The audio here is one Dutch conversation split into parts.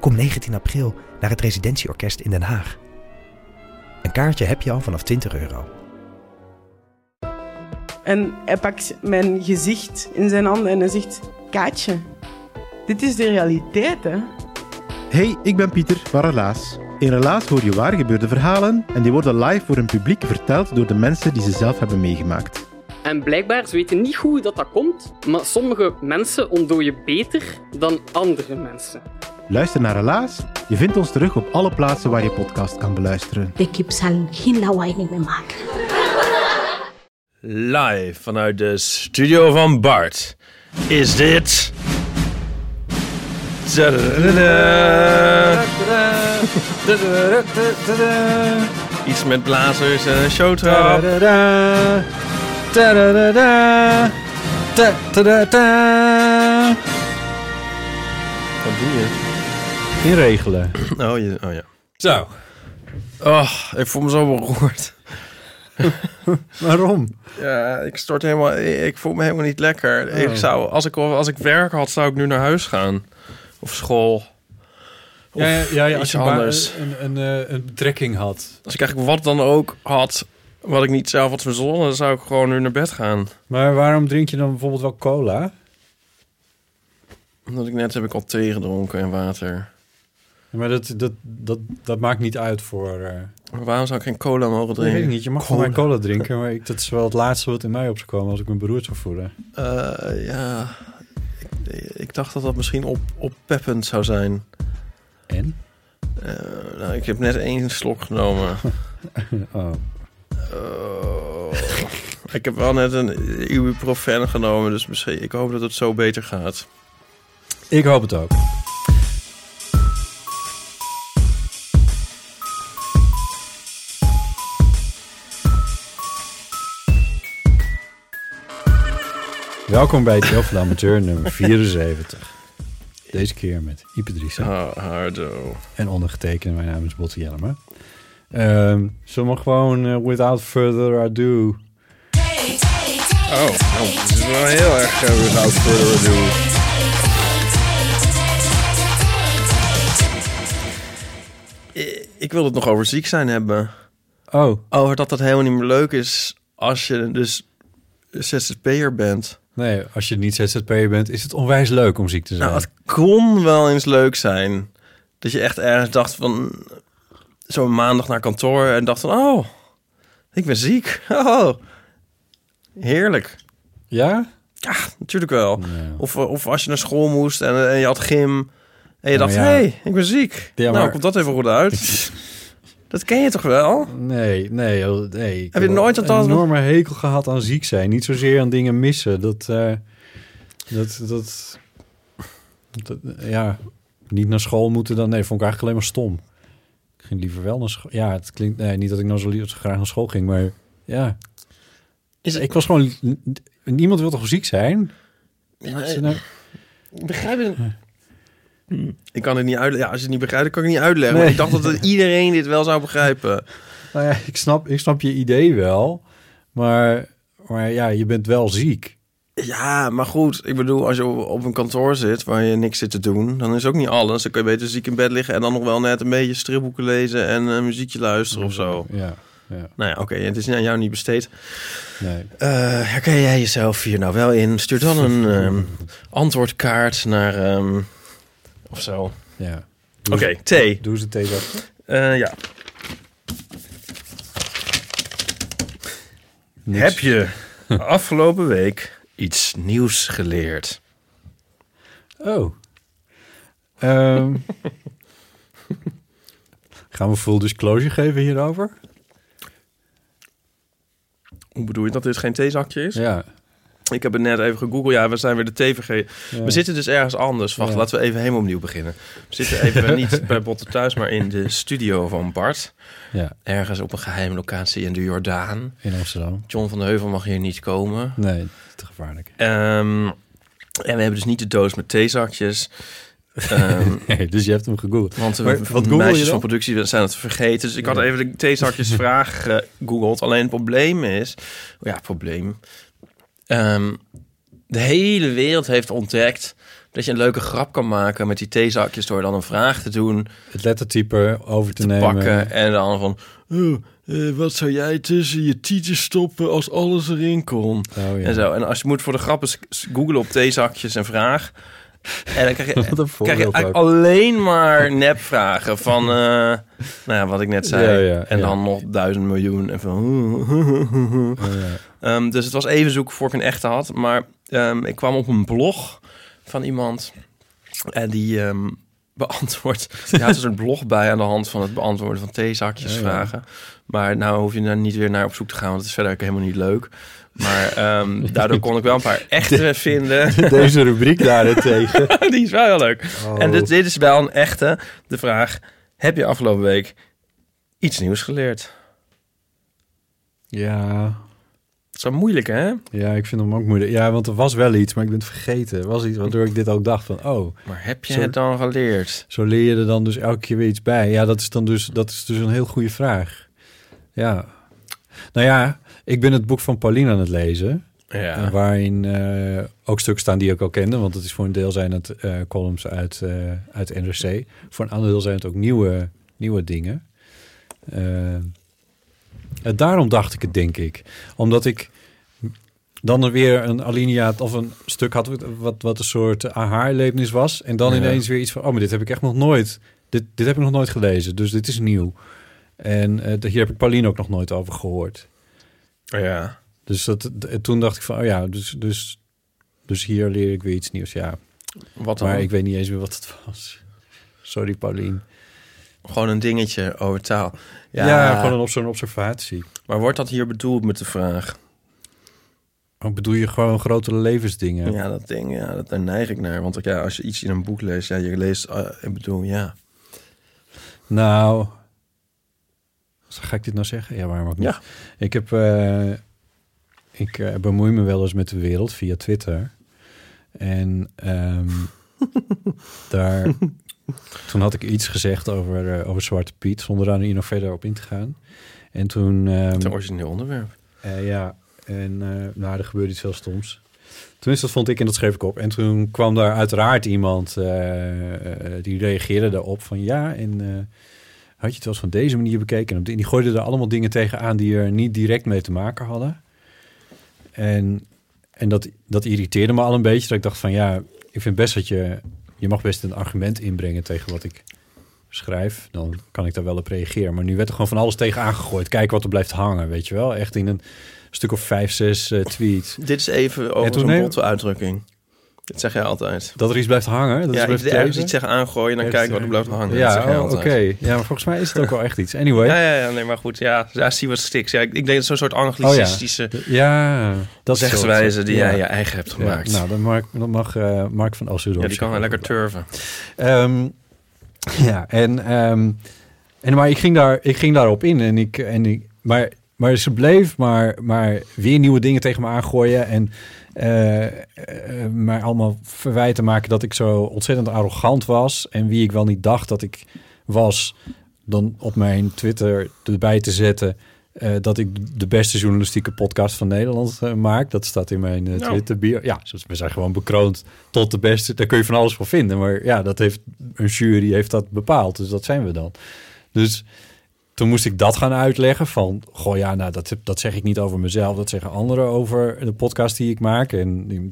Kom 19 april naar het Residentieorkest in Den Haag. Een kaartje heb je al vanaf 20 euro. En hij pakt mijn gezicht in zijn handen en hij zegt: Kaatje, dit is de realiteit, hè? Hey, ik ben Pieter van Relaas. In Relaas hoor je waar gebeurde verhalen en die worden live voor een publiek verteld door de mensen die ze zelf hebben meegemaakt. En blijkbaar, ze weten niet hoe dat, dat komt, maar sommige mensen ontdooien beter dan andere mensen. Luister naar Relaas. Je vindt ons terug op alle plaatsen waar je podcast kan beluisteren. De kip zal geen lawaai niet meer maken. Live vanuit de studio van Bart is dit. Iets met blazers en een showtrap. Wat doe je? Inregelen. Oh, je, oh ja. Zo. Oh, ik voel me zo beroerd. Waarom? Ja, ik stort helemaal. Ik voel me helemaal niet lekker. Ik Oh. zou, als ik als ik werk had, zou ik nu naar huis gaan of school. Of Ja, ja, ja, ja, als iets je anders. een, een, eh, een betrekking had. Als ik eigenlijk wat dan ook had, wat ik niet zelf had verzonnen, dan zou ik gewoon nu naar bed gaan. Maar waarom drink je dan bijvoorbeeld wel cola? Omdat ik net heb ik al thee gedronken en water. Maar dat, dat, dat, dat maakt niet uit voor... eh waarom zou ik geen cola mogen drinken? weet ik niet. Je mag mij cola drinken, maar ik, dat is wel het laatste wat in mij op zou komen als ik me beroerd zou voelen. Eh, ja, ik, ik dacht dat dat misschien op, oppeppend zou zijn. En? Eh, nou, ik heb net één slok genomen. Oh. Oh. ik heb wel net een ibuprofen genomen, dus misschien, ik hoop dat het zo beter gaat. Ik hoop het ook. Welkom bij Deel van de Amateur nummer 74. Deze keer met Ipe Driessen Ah, hardo. en ondergetekende. Mijn naam is Botte Jellema. Ehm zullen we gewoon eh, without further ado... Oh, nou, dit is wel heel erg uh, without further ado. I- Ik wil het nog over ziek zijn hebben. Oh, Over dat dat helemaal niet meer leuk is als je dus ZZP'er bent. Nee, als je niet ZZP'er bent, is het onwijs leuk om ziek te zijn. Nou, het kon wel eens leuk zijn. Dat je echt ergens dacht van... Zo'n maandag naar kantoor en dacht van... Oh, ik ben ziek. Oh, heerlijk. Ja? Ja, natuurlijk wel. Of, of als je naar school moest en, en je had gym... En je Ja, dacht, ja. hey, ik ben ziek. Ja, Nou, komt dat even goed uit. dat ken je toch wel? Nee, nee, oh, nee. Ik Heb je nooit een enorme hekel gehad aan ziek zijn? Niet zozeer aan dingen missen. Dat, eh, dat, dat, dat, ja, niet naar school moeten dan. Nee, vond ik eigenlijk alleen maar stom. Ik ging liever wel naar school. Ja, het klinkt, nee, niet dat ik nou zo, graag naar school ging, maar ja. Is, Ik was gewoon, niemand wil toch ziek zijn? Ja, nou- begrijp het. Ik kan het niet uitleggen. Ja, als je het niet begrijpt, dan kan ik het niet uitleggen. Nee. Ik dacht dat iedereen dit wel zou begrijpen. Nou ja, ik snap, ik snap je idee wel, maar, maar ja, je bent wel ziek. Ja, maar goed. Ik bedoel, als je op een kantoor zit waar je niks zit te doen, dan is ook niet alles. Dan kun je beter ziek in bed liggen en dan nog wel net een beetje stripboeken lezen en een muziekje luisteren of zo. Ja, ja, Nou ja, oké, het is aan jou niet besteed. nee. Eh, herken jij jezelf hier nou wel in? Stuur dan een ehm, antwoordkaart naar... ehm, of zo. Ja. Oké, thee. Doe ze thee zo. Eh, ja. Niks. Heb je afgelopen week iets nieuws geleerd? Oh. Ehm, gaan we full disclosure geven hierover? Hoe bedoel je dat dit geen theezakje is? Ja. Ik heb het net even gegoogeld. Ja, we zijn weer de TVG. Ja. We zitten dus ergens anders. Wacht, Ja. laten we even helemaal opnieuw beginnen. We zitten even niet bij Botte thuis, maar in de studio van Bart. Ja, Ergens op een geheime locatie in de Jordaan. in Amsterdam. John van de Heuvel mag hier niet komen. Nee, te gevaarlijk. Ehm, en we hebben dus niet de doos met theezakjes. Nee, dus je hebt hem gegoogeld. want Maar wat google je meisjes dan? van productie zijn het vergeten. Dus ik had even de theezakjes vraag gegoogeld. Alleen het probleem is... Ja, probleem. Ehm, de hele wereld heeft ontdekt... dat je een leuke grap kan maken met die theezakjes... door dan een vraag te doen, Het lettertype over te, te nemen. pakken... en dan van... "Oh, eh, wat zou jij tussen je tietjes stoppen als alles erin kon? Oh, ja. En zo. En als je moet voor de grappen googlen op theezakjes en vraag... En dan krijg je, krijg je alleen maar nepvragen van... eh, nou ja, wat ik net zei. Ja, ja, en dan nog duizend miljoen. En van... Oh, ja. Ehm, dus het was even zoeken voor ik een echte had. Maar ehm, ik kwam op een blog van iemand. En die ehm beantwoordt... Die houdt er een blog bij aan de hand van het beantwoorden van theezakjesvragen. Maar nou hoef je daar niet weer naar op zoek te gaan. Want het is verder ook helemaal niet leuk. Maar daardoor kon ik wel een paar echte vinden. Deze rubriek daarentegen. Die is wel heel leuk. Oh. En dit, dit is wel een echte. De vraag, heb je afgelopen week iets nieuws geleerd? Ja, is wel moeilijk, hè? ja, ik vind hem ook moeilijk. Ja, want er was wel iets, maar ik ben het vergeten. Er was iets waardoor ik dit ook dacht van, oh, Maar heb je Zo- het dan geleerd? zo leer je er dan dus elke keer weer iets bij. Ja, dat is dan dus, dat is dus een heel goede vraag. Ja. Nou ja, ik ben het boek van Pauline aan het lezen. Ja. Waarin eh, ook stukken staan die ik al kende. Want het is voor een deel zijn het eh, columns uit, eh, uit NRC. Voor een ander deel zijn het ook nieuwe, nieuwe dingen. Eh, daarom dacht ik het, denk ik. Omdat ik dan er weer een alinea of een stuk had... wat, wat een soort aha-erlevenis was. En dan Ja. ineens weer iets van... oh, maar dit heb ik echt nog nooit... Dit, dit heb ik nog nooit gelezen, dus dit is nieuw. En eh, hier heb ik Pauline ook nog nooit over gehoord. ja. Dus dat, d- toen dacht ik van, oh ja, dus, dus, dus hier leer ik weer iets nieuws. Ja, Wat dan? maar ik weet niet eens meer wat het was. Sorry, Paulien. Gewoon een dingetje over taal. Ja, Ja, gewoon een, op zo'n observatie. maar wordt dat hier bedoeld met de vraag? Ook bedoel je gewoon grotere levensdingen? Ja, dat ding, ja, dat, daar neig ik naar. Want ja, als je iets in een boek leest, ja, je leest, eh, ik bedoel, ja. Nou, ga ik dit nou zeggen? Ja, waarom ook niet? Ja. Ik heb, eh, ik eh, bemoei me wel eens met de wereld via Twitter. En ehm, daar, toen had ik iets gezegd over, eh, over Zwarte Piet, zonder daar hier nog verder op in te gaan. En toen... ehm, Het origineel onderwerp. Eh, ja, en eh nou, er gebeurde iets heel stoms. Tenminste, dat vond ik en dat schreef ik op. En toen kwam daar uiteraard iemand die reageerde daarop van ja, en had je het wel eens van deze manier bekeken? En die- die gooide er allemaal dingen tegenaan die er niet direct mee te maken hadden. En, en dat, dat irriteerde me al een beetje. Dat ik dacht van ja, ik vind best dat je, je mag best een argument inbrengen tegen wat ik schrijf. Dan kan ik daar wel op reageren. Maar nu werd er gewoon van alles tegen aangegooid. Kijk wat er blijft hangen, weet je wel. Echt in een stuk of vijf, zes eh, tweets. Dit is even En over zo'n botte uitdrukking. Dat zeg jij altijd. Dat er iets blijft hangen. Dat ja, is blijft ergens iets zeggen aangooien en dan kijken wat er blijft hangen. dat Ja, oh, oké. Ja, maar volgens mij is het ook wel echt iets. Anyway. Ja, ja, ja, nee, maar goed. Ja, ja zie wat stiks. Ja, ik, ik denk dat zo'n soort anglicistische Ja, dat is zegswijze die ja. jij je eigen hebt Ja, gemaakt. nou, dan mag, dan mag eh, Mark van Oosterdorp ja, die kan wel lekker turven. Ehm, ja, en, ehm, en maar ik ging, daar, ik ging daarop in. En ik, en ik, maar, maar ze bleef maar, maar weer nieuwe dingen tegen me aangooien. En eh, eh, mij allemaal verwijten maken dat ik zo ontzettend arrogant was. En wie ik wel niet dacht dat ik was, dan op mijn Twitter erbij te zetten. eh, dat ik de beste journalistieke podcast van Nederland maak. Dat staat in mijn Nou. Twitter bio. Ja, we zijn gewoon bekroond tot de beste. Daar kun je van alles voor vinden. Maar ja, dat heeft een jury heeft dat bepaald. Dus dat zijn we dan. Dus toen moest ik dat gaan uitleggen van... Goh, ja, nou, dat, dat zeg ik niet over mezelf. Dat zeggen anderen over de podcast die ik maak. En die-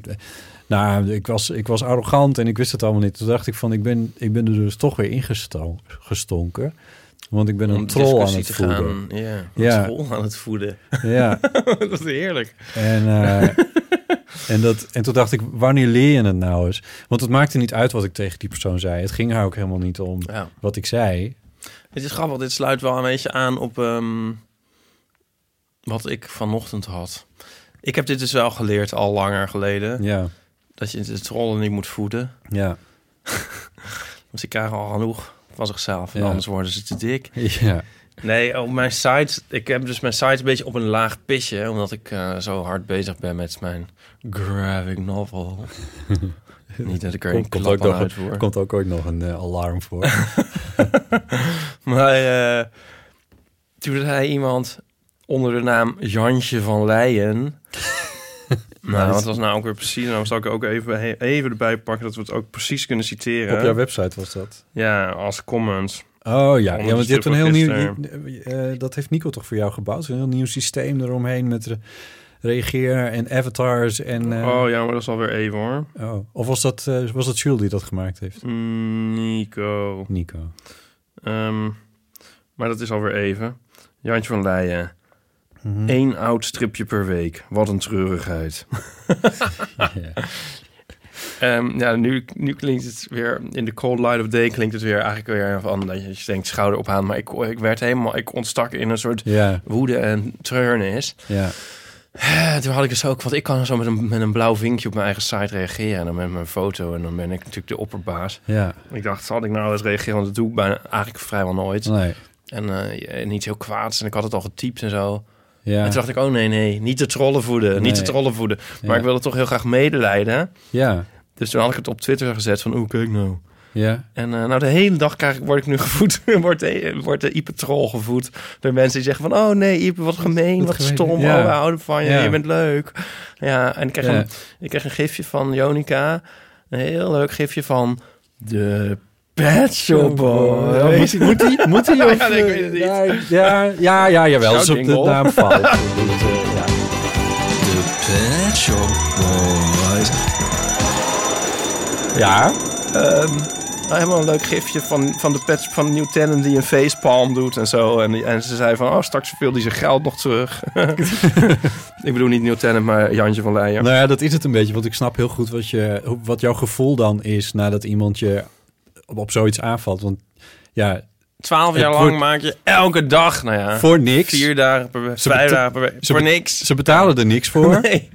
nou, ik was, ik was arrogant en ik wist het allemaal niet. Toen dacht ik van, ik ben, ik ben er dus toch weer ingestonken. Want ik ben een Om troll aan het voeden. Ja, een Ja. troll aan het voeden. Ja, dat is heerlijk. en, eh, en, dat, en toen dacht ik, wanneer leer je het nou eens? Want het maakte niet uit wat ik tegen die persoon zei. Het ging haar ook helemaal niet om Ja. wat ik zei. Het is grappig, dit sluit wel een beetje aan op ehm, wat ik vanochtend had. Ik heb dit dus wel geleerd al langer geleden. Ja, Dat je de trollen niet moet voeden. ja, Want ze krijgen al genoeg van zichzelf. En Ja. anders worden ze te dik. ja. Nee, op mijn site... Ik heb dus mijn site een beetje op een laag pitje. Omdat ik eh, zo hard bezig ben met mijn graphic novel. niet dat ik er een Komt, ook uitvoer. komt ook ooit nog een eh, alarm voor. Maar eh, toen zei iemand onder de naam Jantje van Leijen... nou, wat was nou ook weer precies? Nou zal ik ook even, even erbij pakken... dat we het ook precies kunnen citeren. Op jouw website was dat. Ja, als comments. Oh ja, ja de want je hebt een heel nieuw... eh, dat heeft Nico toch voor jou gebouwd? Een heel nieuw systeem eromheen met re- reageer en avatars en... eh, oh ja, maar dat is alweer even hoor. oh. Of was dat, eh, was dat Jules die dat gemaakt heeft? Mm, Nico. Nico. Ehm, maar dat is alweer even. Jantje van Leijen. Eén oud stripje per week. Wat een treurigheid. Ja. Ehm, ja, nu, nu klinkt het weer... In de cold light of day klinkt het weer eigenlijk weer van... Dat je denkt schouder op aan. Maar ik, ik werd helemaal... Ik ontstak in een soort woede en treurnis. ja. Eh, Toen had ik dus ook... Want ik kan zo met een, met een blauw vinkje op mijn eigen site reageren. En dan met mijn foto. En dan ben ik natuurlijk de opperbaas. Ja, Ik dacht, zal ik nou eens reageren? Want dat doe ik bijna eigenlijk vrijwel nooit. nee. En eh, niet heel kwaads. En ik had het al getypt en zo. Ja, En toen dacht ik, oh nee, nee, niet de trollen voeden. Niet de trollen voeden. Maar Ja. ik wilde toch heel graag medelijden. ja, Dus toen had ik het op Twitter gezet van, oeh, kijk nou. Ja. En eh, nou, de hele dag krijg ik, word ik nu gevoed. wordt de, wordt de Ipe troll gevoed. Door mensen die zeggen van, oh nee, Ipe, wat gemeen, Wat wat, gemeen. stom. Ja. Oh, we houden van je, Ja. je bent leuk. Ja, en ik kreeg, Ja. een, ik kreeg een gifje van Jonica. Een heel leuk gifje van de Pet Shop Boys. Ja, moet hij? Moet hij? Moet Ja, of, nee, ik eh, weet het niet. Ja, ja, ja, ja jawel. Als op de naam valt. Eh, ja. De Pet Shop Boys. ja, Ehm, nou, helemaal een leuk gifje van, van de pet van New Tenant die een facepalm doet en zo. En, en ze zei van, oh, straks veel die zijn geld nog terug. ik bedoel niet New Tenant, maar Jantje van Leijen. Nou ja, dat is het een beetje. Want ik snap heel goed wat, je, wat jouw gevoel dan is nadat iemand je op, op zoiets aanvalt. Want ja, Twaalf jaar wordt- lang maak je elke dag, nou ja, voor niks. vier dagen per week, Ze vijf dagen per week, voor niks. Ze betalen er niks voor. Nee.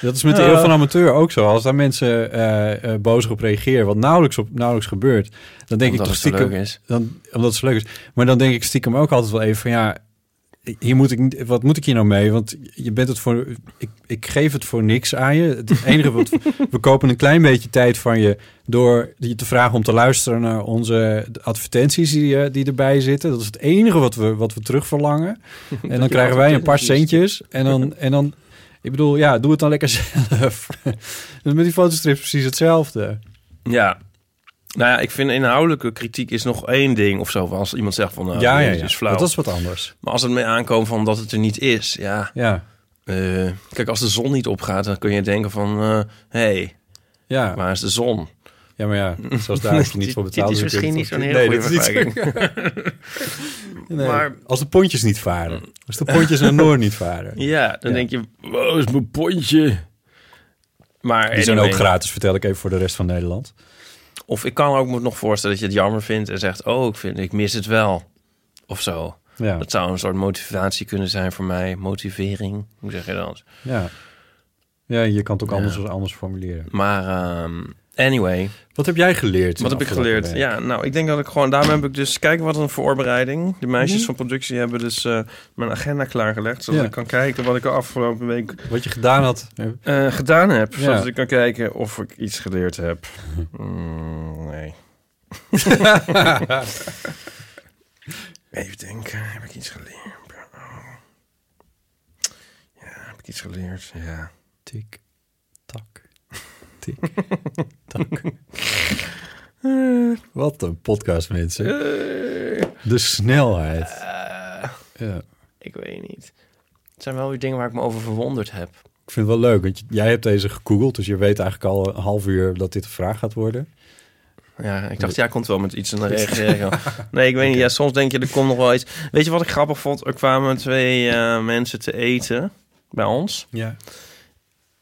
Dat is met de Ja. eeuw van amateur ook zo. Als daar mensen eh eh boos op reageren, wat nauwelijks, op, nauwelijks gebeurt, dan denk Omdat ik het toch zo stiekem... leuk is. Dan, omdat het zo leuk is. Maar dan denk ik stiekem ook altijd wel even van ja, hier moet ik, niet- wat moet ik hier nou mee? Want je bent het voor, ik, ik geef het voor niks aan je. Het enige wat we kopen een klein beetje tijd van je door je te vragen om te luisteren naar onze advertenties die, eh, die erbij zitten. Dat is het enige wat we, wat we terug verlangen. En dan krijgen wij een paar centjes en dan, en dan, ik bedoel, ja, doe het dan lekker zelf. Dus met die fotostrips precies hetzelfde. Ja. Nou ja, ik vind inhoudelijke kritiek is nog één ding of zo. Als iemand zegt van, nou, ja, ja, dit ja. is flauw. Dat is wat anders. Maar als het mee aankomt van dat het er niet is, ja. Ja, eh, kijk, als de zon niet opgaat, dan kun je denken van... hé, hey, ja. waar is de zon? Ja, maar ja, zoals daar je niet Dit- voor dit betaald. is dus je misschien niet zo'n hele Nee, goede is. Nee, Maar- Als de pontjes niet varen. Als de pontjes naar Noord niet varen. Ja, dan Ja. denk je, wow, is mijn pontje. Maar Die zijn ook gratis, vertel ik even voor de rest van Nederland. Of ik kan ook me nog voorstellen dat je het jammer vindt en zegt, oh, ik, vind, ik mis het wel. Of zo. Ja, Dat zou een soort motivatie kunnen zijn voor mij. Motivering, hoe zeg je dat? ja. ja je kan het ook Ja. anders, anders formuleren. Maar ehm, anyway, Wat heb jij geleerd? wat heb ik geleerd? week? Ja, nou, ik denk dat ik gewoon... Daarom heb ik dus... Kijk, wat een voorbereiding. De meisjes Mhm. van productie hebben dus eh, mijn agenda klaargelegd. Zodat Ja. ik kan kijken wat ik de afgelopen week Wat je gedaan had. eh, gedaan heb. Ja. Zodat ik kan kijken of ik iets geleerd heb. Mm, nee. Even denken. Heb ik iets geleerd? Ja, heb ik iets geleerd? Ja. Tik, tik, tak. Wat een podcast, mensen. Eh, De snelheid. eh, Ja. ik weet niet. Het zijn wel weer dingen waar ik me over verwonderd heb. Ik vind het wel leuk, want jij hebt deze gegoogeld, dus je weet eigenlijk al een half uur dat dit een vraag gaat worden. Ja, ik dacht, jij komt wel met iets en dan reageer ik wel. Nee, ik weet niet. Ja, soms denk je, er komt nog wel iets. Weet je wat ik grappig vond? Er kwamen twee eh, mensen te eten bij ons. Ja.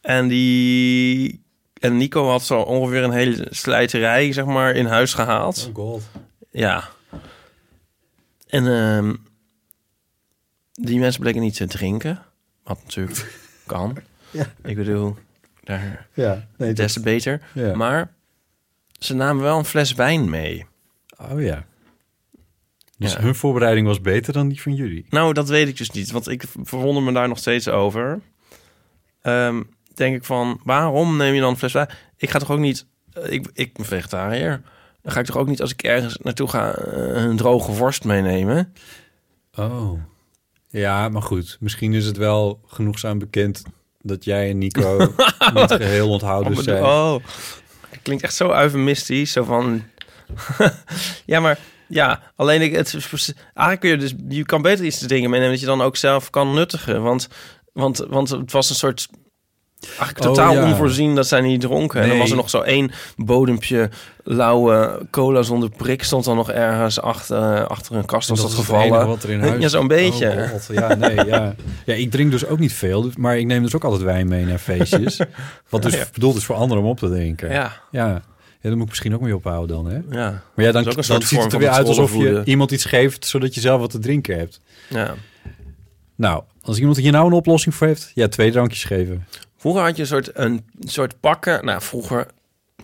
En die... En Nico had zo ongeveer een hele slijterij, zeg maar, in huis gehaald. god. Ja. En ehm, die mensen bleken niet te drinken. Wat natuurlijk kan. Ja. Ik bedoel, daar, Ja, nee, des te beter. ja. Maar ze namen wel een fles wijn mee. Oh ja. Dus Ja. hun voorbereiding was beter dan die van jullie. Nou, dat weet ik dus niet, want ik verwonder me daar nog steeds over. Ehm, denk ik van, waarom neem je dan een fles wijn? Ik ga toch ook niet, eh, ik, ik ben vegetariër. Dan ga ik toch ook niet als ik ergens naartoe ga eh, een droge worst meenemen. Oh. Ja, maar goed. Misschien is het wel genoegzaam bekend dat jij en Nico niet geheel onthouden Oh, zijn. oh, het klinkt echt zo eufemistisch, zo van... ja, maar ja, alleen ik, het, eigenlijk kun je dus, je kan beter iets te dingen meenemen dat je dan ook zelf kan nuttigen, want, want, want het was een soort eigenlijk Oh, totaal ja. onvoorzien dat zij niet dronken. En dan was er nog zo één bodempje lauwe cola zonder prik stond dan nog ergens achter, achter een kast was dat gevallen. wat er in huis Ja, zo'n beetje. Oh, God. ja, nee, ja. ja, ik drink dus ook niet veel, maar ik neem dus ook altijd wijn mee naar feestjes. Wat dus Oh, ja. bedoeld is voor anderen om op te drinken. Ja, ja. Ja, daar moet ik misschien ook mee ophouden dan, hè? ja, Maar ja, dan, dan ziet het er weer uit alsof je iemand iets geeft... zodat je zelf wat te drinken hebt. ja. Nou, als iemand hier nou een oplossing voor heeft... ja, twee drankjes geven. Vroeger had je een soort, een soort pakken. Nou, vroeger,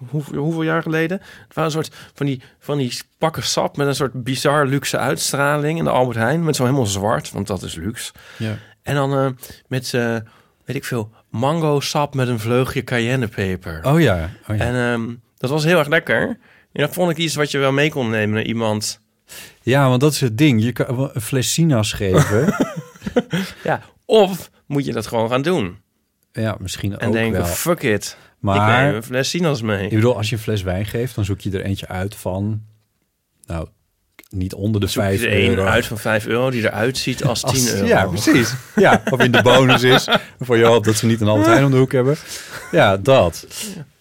hoeveel, hoeveel jaar geleden? Het waren een soort van die, van die pakken sap met een soort bizar luxe uitstraling in de Albert Heijn. Met zo helemaal zwart, want dat is luxe. Ja. En dan eh, met, eh, weet ik veel, mango sap met een vleugje cayennepeper. Oh ja, oh, ja. En ehm, dat was heel erg lekker. En dat vond ik iets wat je wel mee kon nemen naar iemand. ja, want dat is het ding. Je kan een fles sinaas geven. Ja, of moet je dat gewoon gaan doen. Ja, misschien En ook denken, wel. fuck it. Ik Maar neem een fles sinaas mee. ik bedoel, als je een fles wijn geeft... dan zoek je er eentje uit van... nou, niet onder de Zoek je 5 er euro. uit van 5 euro die eruit ziet als 10 Als- euro. Ja, precies. Ja, of in de bonus is. Voor je hoopt dat ze niet een Albert om de hoek hebben. Ja, dat.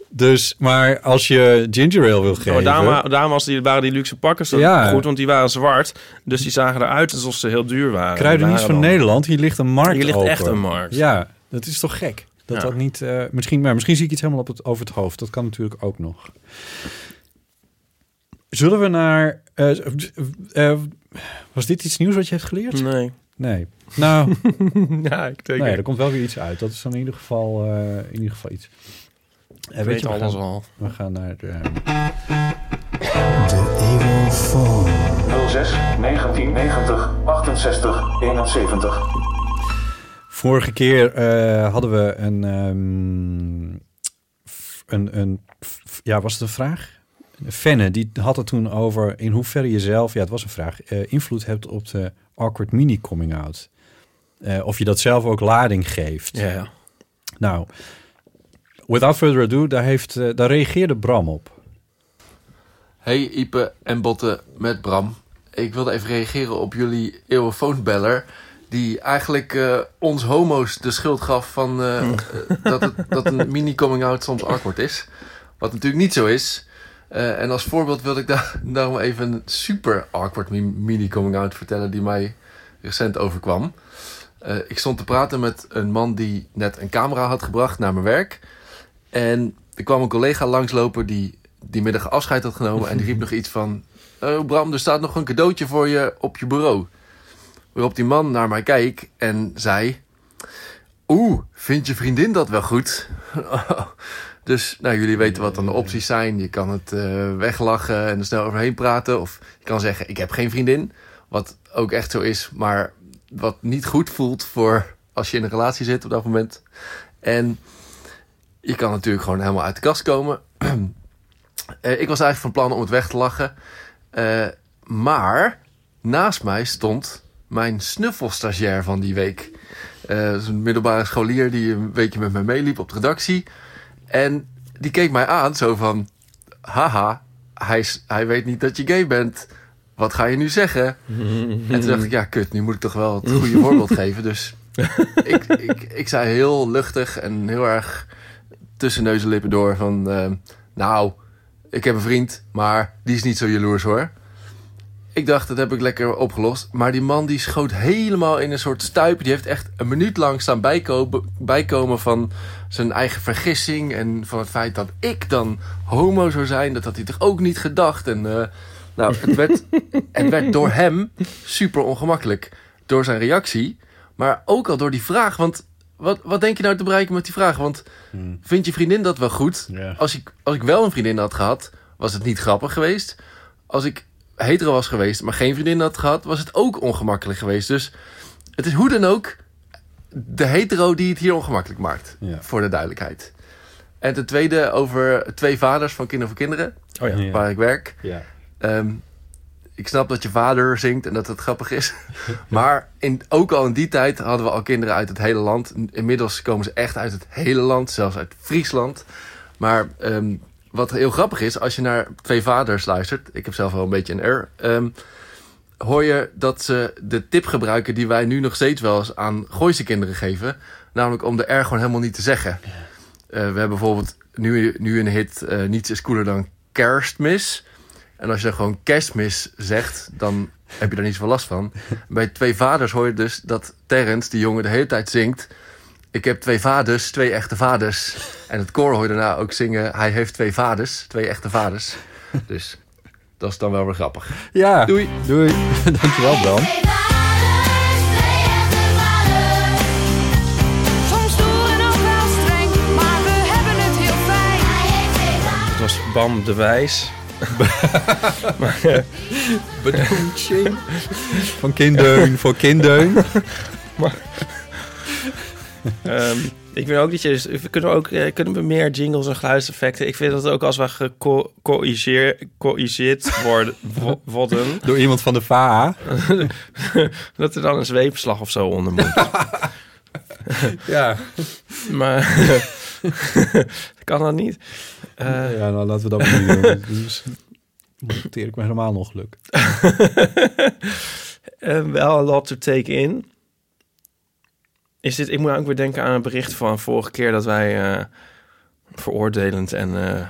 Dus, maar als je ginger ale wil geven... maar daarom, daarom was die, waren die luxe pakken zo Ja. goed, want die waren zwart. Dus die zagen eruit alsof ze heel duur waren. Kruideniers van dan- Nederland, hier ligt een markt Hier ligt open. echt een markt. Ja, dat is toch gek? Dat Ja. dat niet... eh, misschien, maar misschien zie ik iets helemaal op het, over het hoofd. Dat kan natuurlijk ook nog. Zullen we naar... eh, eh, was dit iets nieuws wat je hebt geleerd? Nee. Nee. Nou, ja, ik denk nee, er komt wel weer iets uit. Dat is dan in ieder geval, eh, in ieder geval iets. Ik weet we alles gaan, al. we gaan naar de... 06 1990 68 71. Vorige keer eh, hadden we een, ehm, f- een, een, f- ja, was het een vraag? Fenne, die had het toen over in hoeverre je zelf, ja, het was een vraag, eh, invloed hebt op de awkward mini coming out. Eh, of je dat zelf ook lading geeft. Ja, ja. Nou, without further ado, daar, heeft, daar reageerde Bram op. Hey Ipe en Botte met Bram. Ik wilde even reageren op jullie eeuwenfoonbeller. Die eigenlijk eh, ons homo's de schuld gaf van eh, eh, dat, het, dat een mini-coming-out soms awkward is. Wat natuurlijk niet zo is. En als voorbeeld wilde ik daar, daarom even een super awkward mi- mini-coming-out vertellen die mij recent overkwam. Ik stond te praten met een man die net een camera had gebracht naar mijn werk. En er kwam een collega langslopen die die middag afscheid had genomen. En die riep nog iets van... Oh Bram, er staat nog een cadeautje voor je op je bureau. Waarop die man naar mij keek en zei... Oeh, vindt je vriendin dat wel goed? dus nou, jullie weten wat dan de opties zijn. Je kan het eh, weglachen en er snel overheen praten. Of je kan zeggen, ik heb geen vriendin. Wat ook echt zo is, maar wat niet goed voelt voor als je in een relatie zit op dat moment. En je kan natuurlijk gewoon helemaal uit de kast komen. Eh, ik was eigenlijk van plan om het weg te lachen. Eh, maar naast mij stond mijn snuffelstagiair van die week. Dat is een middelbare scholier die een weekje met mij meeliep op de redactie. En die keek mij aan zo van... Haha, hij, hij weet niet dat je gay bent. Wat ga je nu zeggen? En toen dacht ik, ja kut, nu moet ik toch wel het goede voorbeeld geven. Dus ik, ik, ik zei heel luchtig en heel erg tussen neus en lippen door van... eh, nou, ik heb een vriend, maar die is niet zo jaloers hoor. Ik dacht, dat heb ik lekker opgelost. Maar die man die schoot helemaal in een soort stuip. Die heeft echt een minuut lang staan bijkomen, bijkomen van zijn eigen vergissing. En van het feit dat ik dan homo zou zijn. Dat had hij toch ook niet gedacht. En eh, nou, het werd, het werd door hem super ongemakkelijk. Door zijn reactie. Maar ook al door die vraag. Want wat, wat denk je nou te bereiken met die vraag? Want Hmm. vind je vriendin dat wel goed? Als, ik, als ik wel een vriendin had gehad, was het niet grappig geweest. Als ik hetero was geweest, maar geen vriendin had gehad, was het ook ongemakkelijk geweest. Dus het is hoe dan ook de hetero die het hier ongemakkelijk maakt. Ja. Voor de duidelijkheid. En ten tweede over twee vaders van Kinderen voor Kinderen, Oh ja. Ja. waar ik werk. Ja. Ehm, ik snap dat je vader zingt en dat het grappig is. maar in, ook al in die tijd hadden we al kinderen uit het hele land. Inmiddels komen ze echt uit het hele land, zelfs uit Friesland. Maar ehm, wat heel grappig is, als je naar twee vaders luistert... ik heb zelf wel een beetje een R... ehm, hoor je dat ze de tip gebruiken die wij nu nog steeds wel eens aan Gooise kinderen geven. Namelijk om de R gewoon helemaal niet te zeggen. Eh, we hebben bijvoorbeeld nu, nu een hit eh, Niets is cooler dan kerstmis. En als je dan gewoon kerstmis zegt, dan heb je daar niet zoveel last van. Bij twee vaders hoor je dus dat Terrence, die jongen, de hele tijd zingt... Ik heb twee vaders, twee echte vaders. En het koor hoor je daarna ook zingen... Hij heeft twee vaders, twee echte vaders. Dus dat is dan wel weer grappig. Ja. Doei. Doei. Dankjewel, Bram. Soms stoer en ook wel streng, maar we hebben het heel fijn. Het was Bam de Wijs. maar, eh, Bedoeltje. Van kindeun voor kindeun. ehm, ik vind ook dat je... We kunnen, ook, eh, kunnen we meer jingles en geluidseffecten... Ik vind dat ook als we gecorrigeerd worden, wo- worden... Door iemand van de VA. dat er dan een zweepslag of zo onder moet. Ja. Maar kan dat niet? Eh, ja, nou laten we dat maar niet doen. Dus ik me helemaal nog geluk. wel een lot to take in. Is dit, ik moet ook weer denken aan een bericht van vorige keer dat wij eh, veroordelend en uh,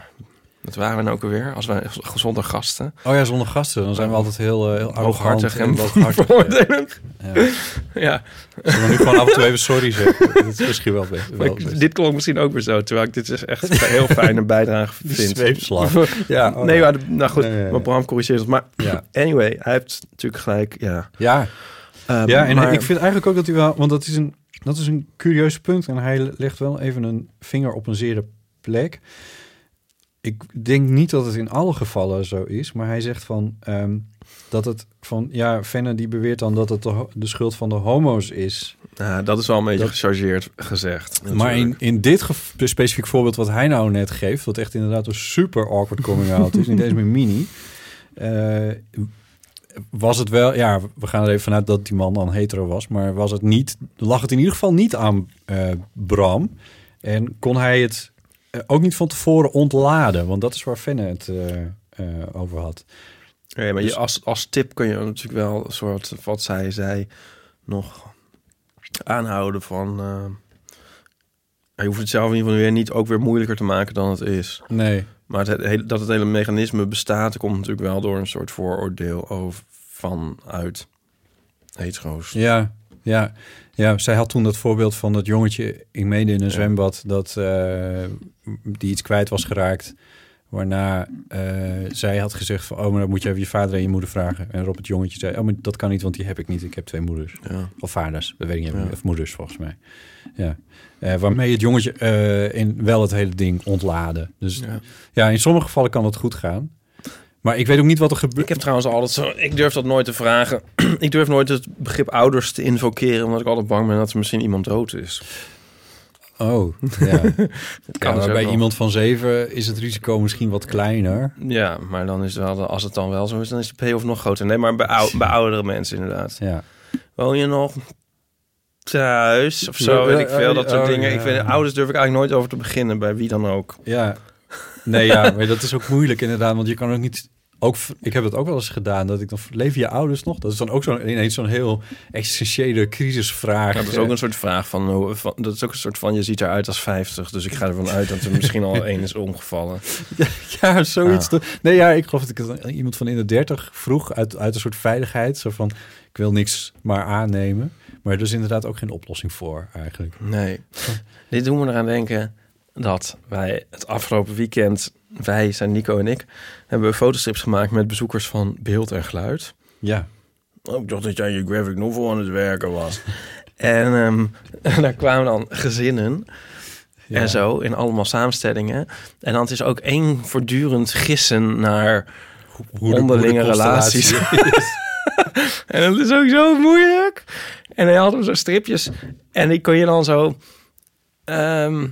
wat waren we nou ook alweer? Als wij gezonde gasten. Oh ja, zonder gasten. Dan zijn we altijd heel, uh, heel hooghartig en, en hooghartig. veroordelend. Ja. ja. Zullen we nu gewoon af en toe even sorry zeggen? Dat is misschien wel, wel ik, Dit klonk misschien ook weer zo, terwijl ik dit is echt een heel fijne bijdrage vind. Zweepslag. ja, oh, nee, ja. Maar, nou goed, nee, maar Bram corrigeert het. Maar ja. anyway, hij heeft natuurlijk gelijk, ja. Ja, um, ja en maar... ik vind eigenlijk ook dat hij wel... Want dat is een, dat is een curieus punt. En hij legt wel even een vinger op een zere plek. Ik denk niet dat het in alle gevallen zo is. Maar hij zegt van... Um, dat het van... Ja, Fenne die beweert dan dat het de, de schuld van de homo's is. Ja, dat is wel een beetje dat, gechargeerd gezegd. Natuurlijk. Maar in, in dit specifiek voorbeeld wat hij nou net geeft... wat echt inderdaad een super awkward coming out is... niet eens meer mini... Uh, was het wel, ja, we gaan er even vanuit dat die man dan hetero was, maar was het niet, lag het in ieder geval niet aan uh, Bram. En kon hij het uh, ook niet van tevoren ontladen, want dat is waar Fenne het uh, over had. Ja, maar dus, je, als, als tip kun je natuurlijk wel een soort, wat zij zei, nog aanhouden van... je hoeft het zelf in ieder geval weer niet ook weer moeilijker te maken dan het is. Nee. Maar het, dat het hele mechanisme bestaat, komt natuurlijk wel door een soort vooroordeel over vanuit hetero's. Ja, ja, ja. Zij had toen dat voorbeeld van dat jongetje, ik meende in een ja. zwembad, dat uh, die iets kwijt was geraakt. Waarna uh, zij had gezegd van, oh, maar dan moet je even je vader en je moeder vragen. En Rob het jongetje zei, oh, maar dat kan niet, want die heb ik niet. Ik heb twee moeders. Ja. Of vaders, dat weet ik niet. Ja. Of moeders, volgens mij. Ja. Uh, waarmee het jongetje uh, in wel het hele ding ontladen. Dus ja. ja, in sommige gevallen kan het goed gaan. Maar ik weet ook niet wat er gebeurt. Ik heb trouwens altijd zo... Ik durf dat nooit te vragen. ik durf nooit het begrip ouders te invokeren... omdat ik altijd bang ben dat er misschien iemand dood is. Oh, ja. kan ja, bij iemand van zeven is het risico misschien wat kleiner. Ja, maar dan is het wel... Als het dan wel zo is, dan is de payoff nog groter. Nee, maar bij, ou bij oudere mensen inderdaad. Ja. Woon je nog thuis of zo, weet ik veel, dat soort oh, dingen. ja. Ik vind, ouders durf ik eigenlijk nooit over te beginnen, bij wie dan ook. Ja, nee, ja, maar dat is ook moeilijk inderdaad, want je kan ook niet... Ook, ik heb het ook wel eens gedaan, dat ik dan... Leven je ouders nog? Dat is dan ook zo'n ineens zo'n heel existentiële crisisvraag. Ja, dat is ook een soort vraag van, van... Dat is ook een soort van, je ziet eruit als 50. Dus ik ga ervan uit dat er misschien al één is omgevallen. Ja, ja zoiets. Ja. Nee, ja, ik geloof dat ik het iemand van in de 30 vroeg... Uit, uit een soort veiligheid, zo van... Ik wil niks maar aannemen. Maar er is inderdaad ook geen oplossing voor, eigenlijk. Nee. Dit doen we eraan denken dat wij het afgelopen weekend... Wij, zijn Nico en ik, hebben we fotostrips gemaakt... met bezoekers van beeld en geluid. Ja. Oh, ik dacht dat jij je graphic novel aan het werken was. En ehm, daar kwamen dan gezinnen Ja. en zo in allemaal samenstellingen. En dan het is ook één voortdurend gissen naar Hoe de- onderlinge hoe relaties. en dat is ook zo moeilijk. En hij had hem zo stripjes. En die kon je dan zo... ehm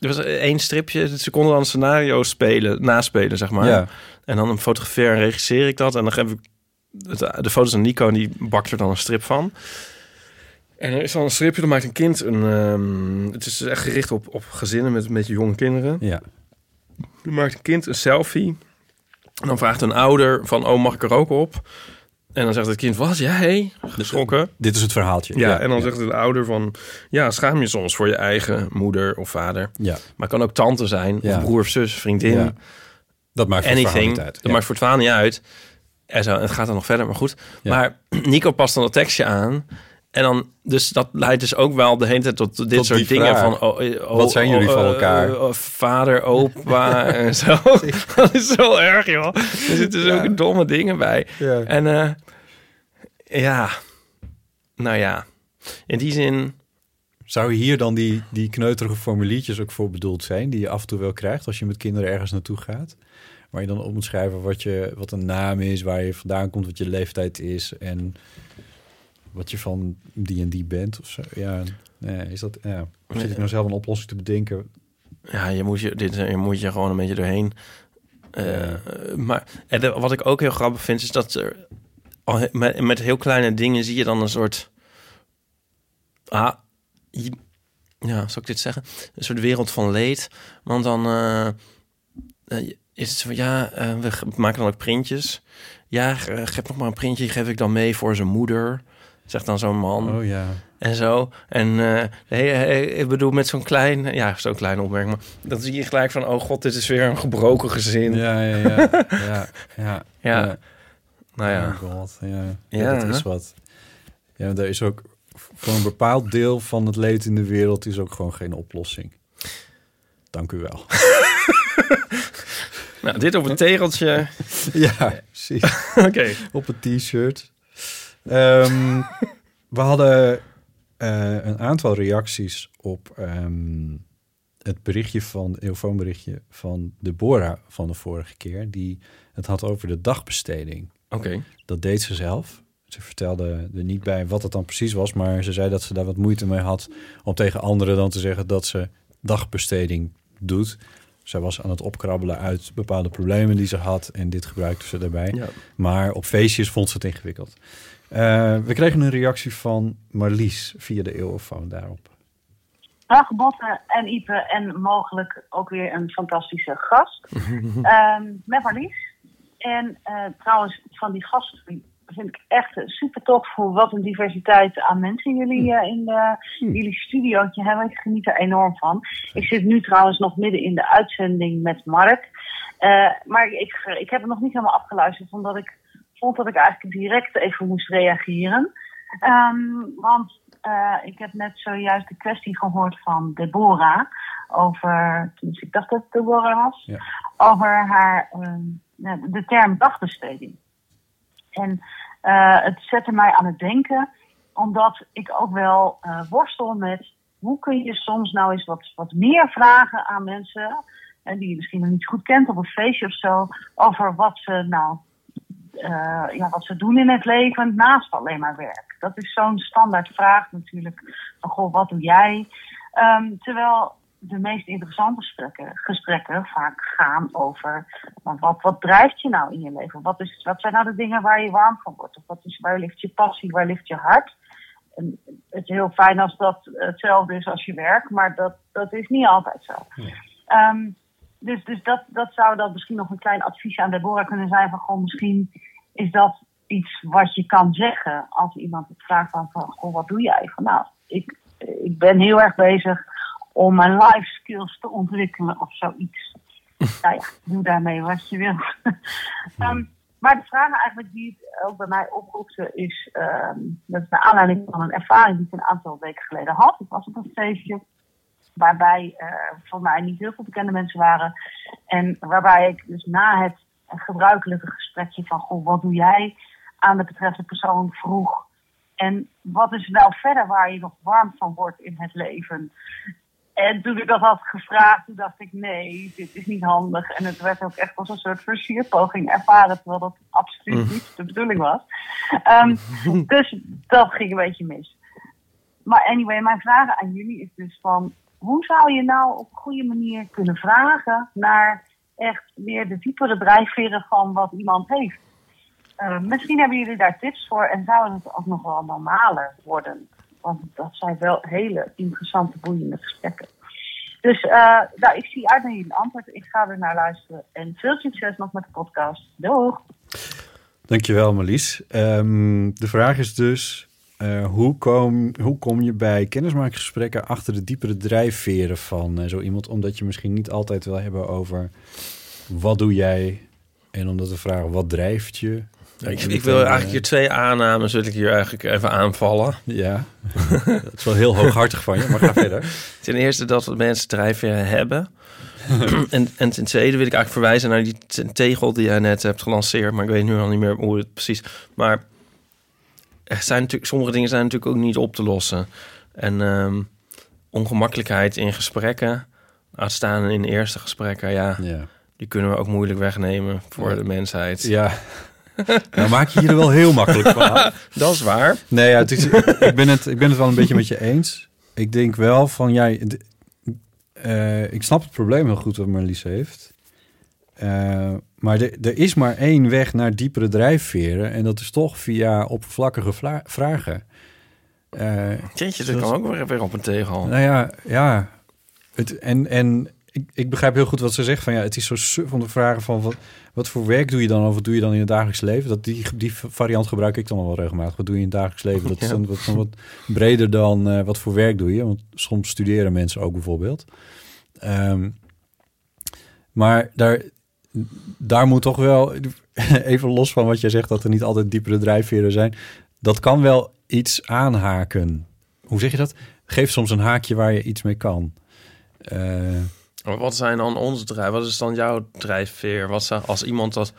er was één stripje, ze konden dan scenario's spelen, naspelen, zeg maar. Ja. En dan fotografeer en regisseer ik dat. En dan geef ik de foto's aan Nico en die bakt er dan een strip van. En er is dan een stripje, dan maakt een kind een... ehm, het is echt gericht op, op gezinnen met beetje jonge kinderen. Ja. Dan maakt een kind een selfie. En dan vraagt een ouder van, oh, mag ik er ook op? En dan zegt het kind, wat, jij? Geschrokken. Dit is het verhaaltje. Ja, en dan zegt de ouder van... Ja, schaam je soms voor je eigen moeder of vader. Ja. Maar het kan ook tante zijn, of broer of zus, vriendin. Dat maakt voor het niet uit. Dat maakt voor het verhaal niet uit. En, zo, het gaat dan nog verder, maar goed. Maar Nico past dan dat tekstje aan. En dan, dus dat leidt dus ook wel de hele tijd tot dit Tot soort dingen vraag. van... Oh, oh, Wat zijn jullie oh, van eh, elkaar? eh, vader, opa en zo. dat is zo erg, joh. Er zitten zulke domme dingen bij. Ja. En eh, ja, nou ja, in die zin... Zou hier dan die, die kneuterige formuliertjes ook voor bedoeld zijn... die je af en toe wel krijgt als je met kinderen ergens naartoe gaat? Waar je dan op moet schrijven wat, je, wat een naam is, waar je vandaan komt, wat je leeftijd is... en wat je van die en die bent of zo. Ja, nee, is dat... Ja. Of zit ik nou zelf een oplossing te bedenken? Ja, je moet je, dit, je moet je gewoon een beetje doorheen. Eh, Maar en de- wat ik ook heel grappig vind, is dat er al met, met heel kleine dingen zie je dan een soort. Ah, je- ja, zou ik dit zeggen? Een soort wereld van leed. Want dan eh, eh, is het zo ja, eh, we maken dan ook printjes. Ja, ge- geef nog maar een printje, geef ik dan mee voor zijn moeder. Zegt dan zo'n man. Oh ja. En zo. En eh, hey, hey, ik bedoel, met zo'n klein... Ja, zo'n klein opmerking. Maar dan zie je gelijk van... Oh god, dit is weer een gebroken gezin. Ja, ja, ja. ja, ja, Ja. Nou ja. Oh god, ja. dat is wat. Ja, er is ook voor een bepaald deel van het leed in de wereld is ook gewoon geen oplossing. Dank u wel. Nou, dit op een tegeltje. ja, precies. Oké. Op een t-shirt. Ehm, we hadden eh, een aantal reacties op ehm, het berichtje van, het eeuwfoonberichtje van Deborah van de vorige keer. Die het had over de dagbesteding. Oké. Dat deed ze zelf. Ze vertelde er niet bij wat het dan precies was, maar ze zei dat ze daar wat moeite mee had om tegen anderen dan te zeggen dat ze dagbesteding doet. Zij was aan het opkrabbelen uit bepaalde problemen die ze had en dit gebruikte ze daarbij. Ja. Maar op feestjes vond ze het ingewikkeld. Eh, we kregen een reactie van Marlies via de eeuwenfoon daarop. Dag Botte en Ipe en mogelijk ook weer een fantastische gast. Ehm, met Marlies. En eh, trouwens, van die gast vind ik echt super tof voor wat een diversiteit aan mensen jullie eh, in de, jullie studiootje hebben. Ik geniet er enorm van. Ik zit nu trouwens nog midden in de uitzending met Mark. Maar ik, ik heb het nog niet helemaal afgeluisterd, omdat ik vond dat ik eigenlijk direct even moest reageren. Ehm, want eh, ik heb net zojuist de kwestie gehoord van Deborah over, tenminste ik dacht dat het Deborah was, Ja. over haar, ehm, de term dagbesteding. En eh, het zette mij aan het denken, omdat ik ook wel eh, worstel met hoe kun je soms nou eens wat, wat meer vragen aan mensen, en die je misschien nog niet goed kent op een feestje of zo, over wat ze nou eh, ja, wat ze doen in het leven naast alleen maar werk. Dat is zo'n standaard vraag natuurlijk. Van, goh, wat doe jij? Ehm, terwijl de meest interessante gesprekken, gesprekken vaak gaan over... wat, wat drijft je nou in je leven? Wat, is, wat zijn nou de dingen waar je warm van wordt? Of wat is, waar ligt je passie? Waar ligt je hart? En het is heel fijn als dat hetzelfde is als je werk, maar dat, dat is niet altijd zo. Ehm, dus dus dat, dat zou dan misschien nog een klein advies aan Deborah kunnen zijn. Van gewoon misschien is dat iets wat je kan zeggen als iemand het vraagt van, van goh, wat doe jij? Van nou, ik, ik ben heel erg bezig om mijn life skills te ontwikkelen of zoiets. nou ja, doe daarmee wat je wil. Ehm, maar de vraag eigenlijk die het ook bij mij oproepte is, ehm, dat is naar aanleiding van een ervaring die ik een aantal weken geleden had. Ik was op een feestje waarbij eh, voor mij niet heel veel bekende mensen waren. En waarbij ik dus na het gebruikelijke gesprekje van, goh, wat doe jij aan de betreffende persoon vroeg. En wat is nou verder waar je nog warm van wordt in het leven? En toen ik dat had gevraagd, toen dacht ik, nee, dit is niet handig. En het werd ook echt als een soort versierpoging ervaren, terwijl dat absoluut niet de bedoeling was. Ehm, dus dat ging een beetje mis. Maar anyway, mijn vraag aan jullie is dus van... hoe zou je nou op een goede manier kunnen vragen... naar echt meer de diepere drijfveren van wat iemand heeft? Eh, misschien hebben jullie daar tips voor en zou het ook nog wel normaler worden. Want dat zijn wel hele interessante, boeiende gesprekken. Dus eh, nou, ik zie uit naar jullie antwoord. Ik ga er naar luisteren. En veel succes nog met de podcast. Doeg! Dankjewel, Marlies. Ehm, de vraag is dus: eh, hoe, kom, hoe kom je bij kennismakingsgesprekken achter de diepere drijfveren van eh, zo iemand? Omdat je misschien niet altijd wil hebben over wat doe jij en omdat we vragen wat drijft je. Ik, wil eigenlijk eh, hier twee aannames, wil ik hier eigenlijk even aanvallen. Ja, dat is wel heel hooghartig van je, maar ga verder. Ten eerste dat we mensen drijfveren hebben. en, en ten tweede wil ik eigenlijk verwijzen naar die tegel die jij net hebt gelanceerd. Maar ik weet nu al niet meer hoe het precies... Maar er zijn natuurlijk, sommige dingen zijn natuurlijk ook niet op te lossen. En ehm, ongemakkelijkheid in gesprekken, uitstaan in eerste gesprekken, ja, Ja. die kunnen we ook moeilijk wegnemen voor Ja. de mensheid. Ja. Nou maak je je er wel heel makkelijk van. Dat is waar. Nee, ja, het is, ik, ben het, ik ben het wel een beetje met je eens. Ik denk wel van, jij, eh, ik snap het probleem heel goed wat Marlies heeft. Eh, maar er- is maar één weg naar diepere drijfveren. En dat is toch via oppervlakkige vla- vragen. Eh, Jeetje, dat kan ook weer, op een tegel. nou ja, ja. Het, en en ik, ik begrijp heel goed wat ze zegt. Van ja, het is zo suf om te vragen van wat, wat voor werk doe je dan? Of wat doe je dan in het dagelijks leven? Dat die, die variant gebruik ik dan al wel regelmatig. Wat doe je in het dagelijks leven? Dat is dan wat, wat breder dan eh, wat voor werk doe je? Want soms studeren mensen ook bijvoorbeeld. Ehm, maar daar, daar moet toch wel, even los van wat jij zegt, dat er niet altijd diepere drijfveren zijn. Dat kan wel iets aanhaken. Hoe zeg je dat? Geef soms een haakje waar je iets mee kan. Eh, wat zijn dan onze drijf? Wat is dan jouw drijfveer? Wat zou, als iemand dat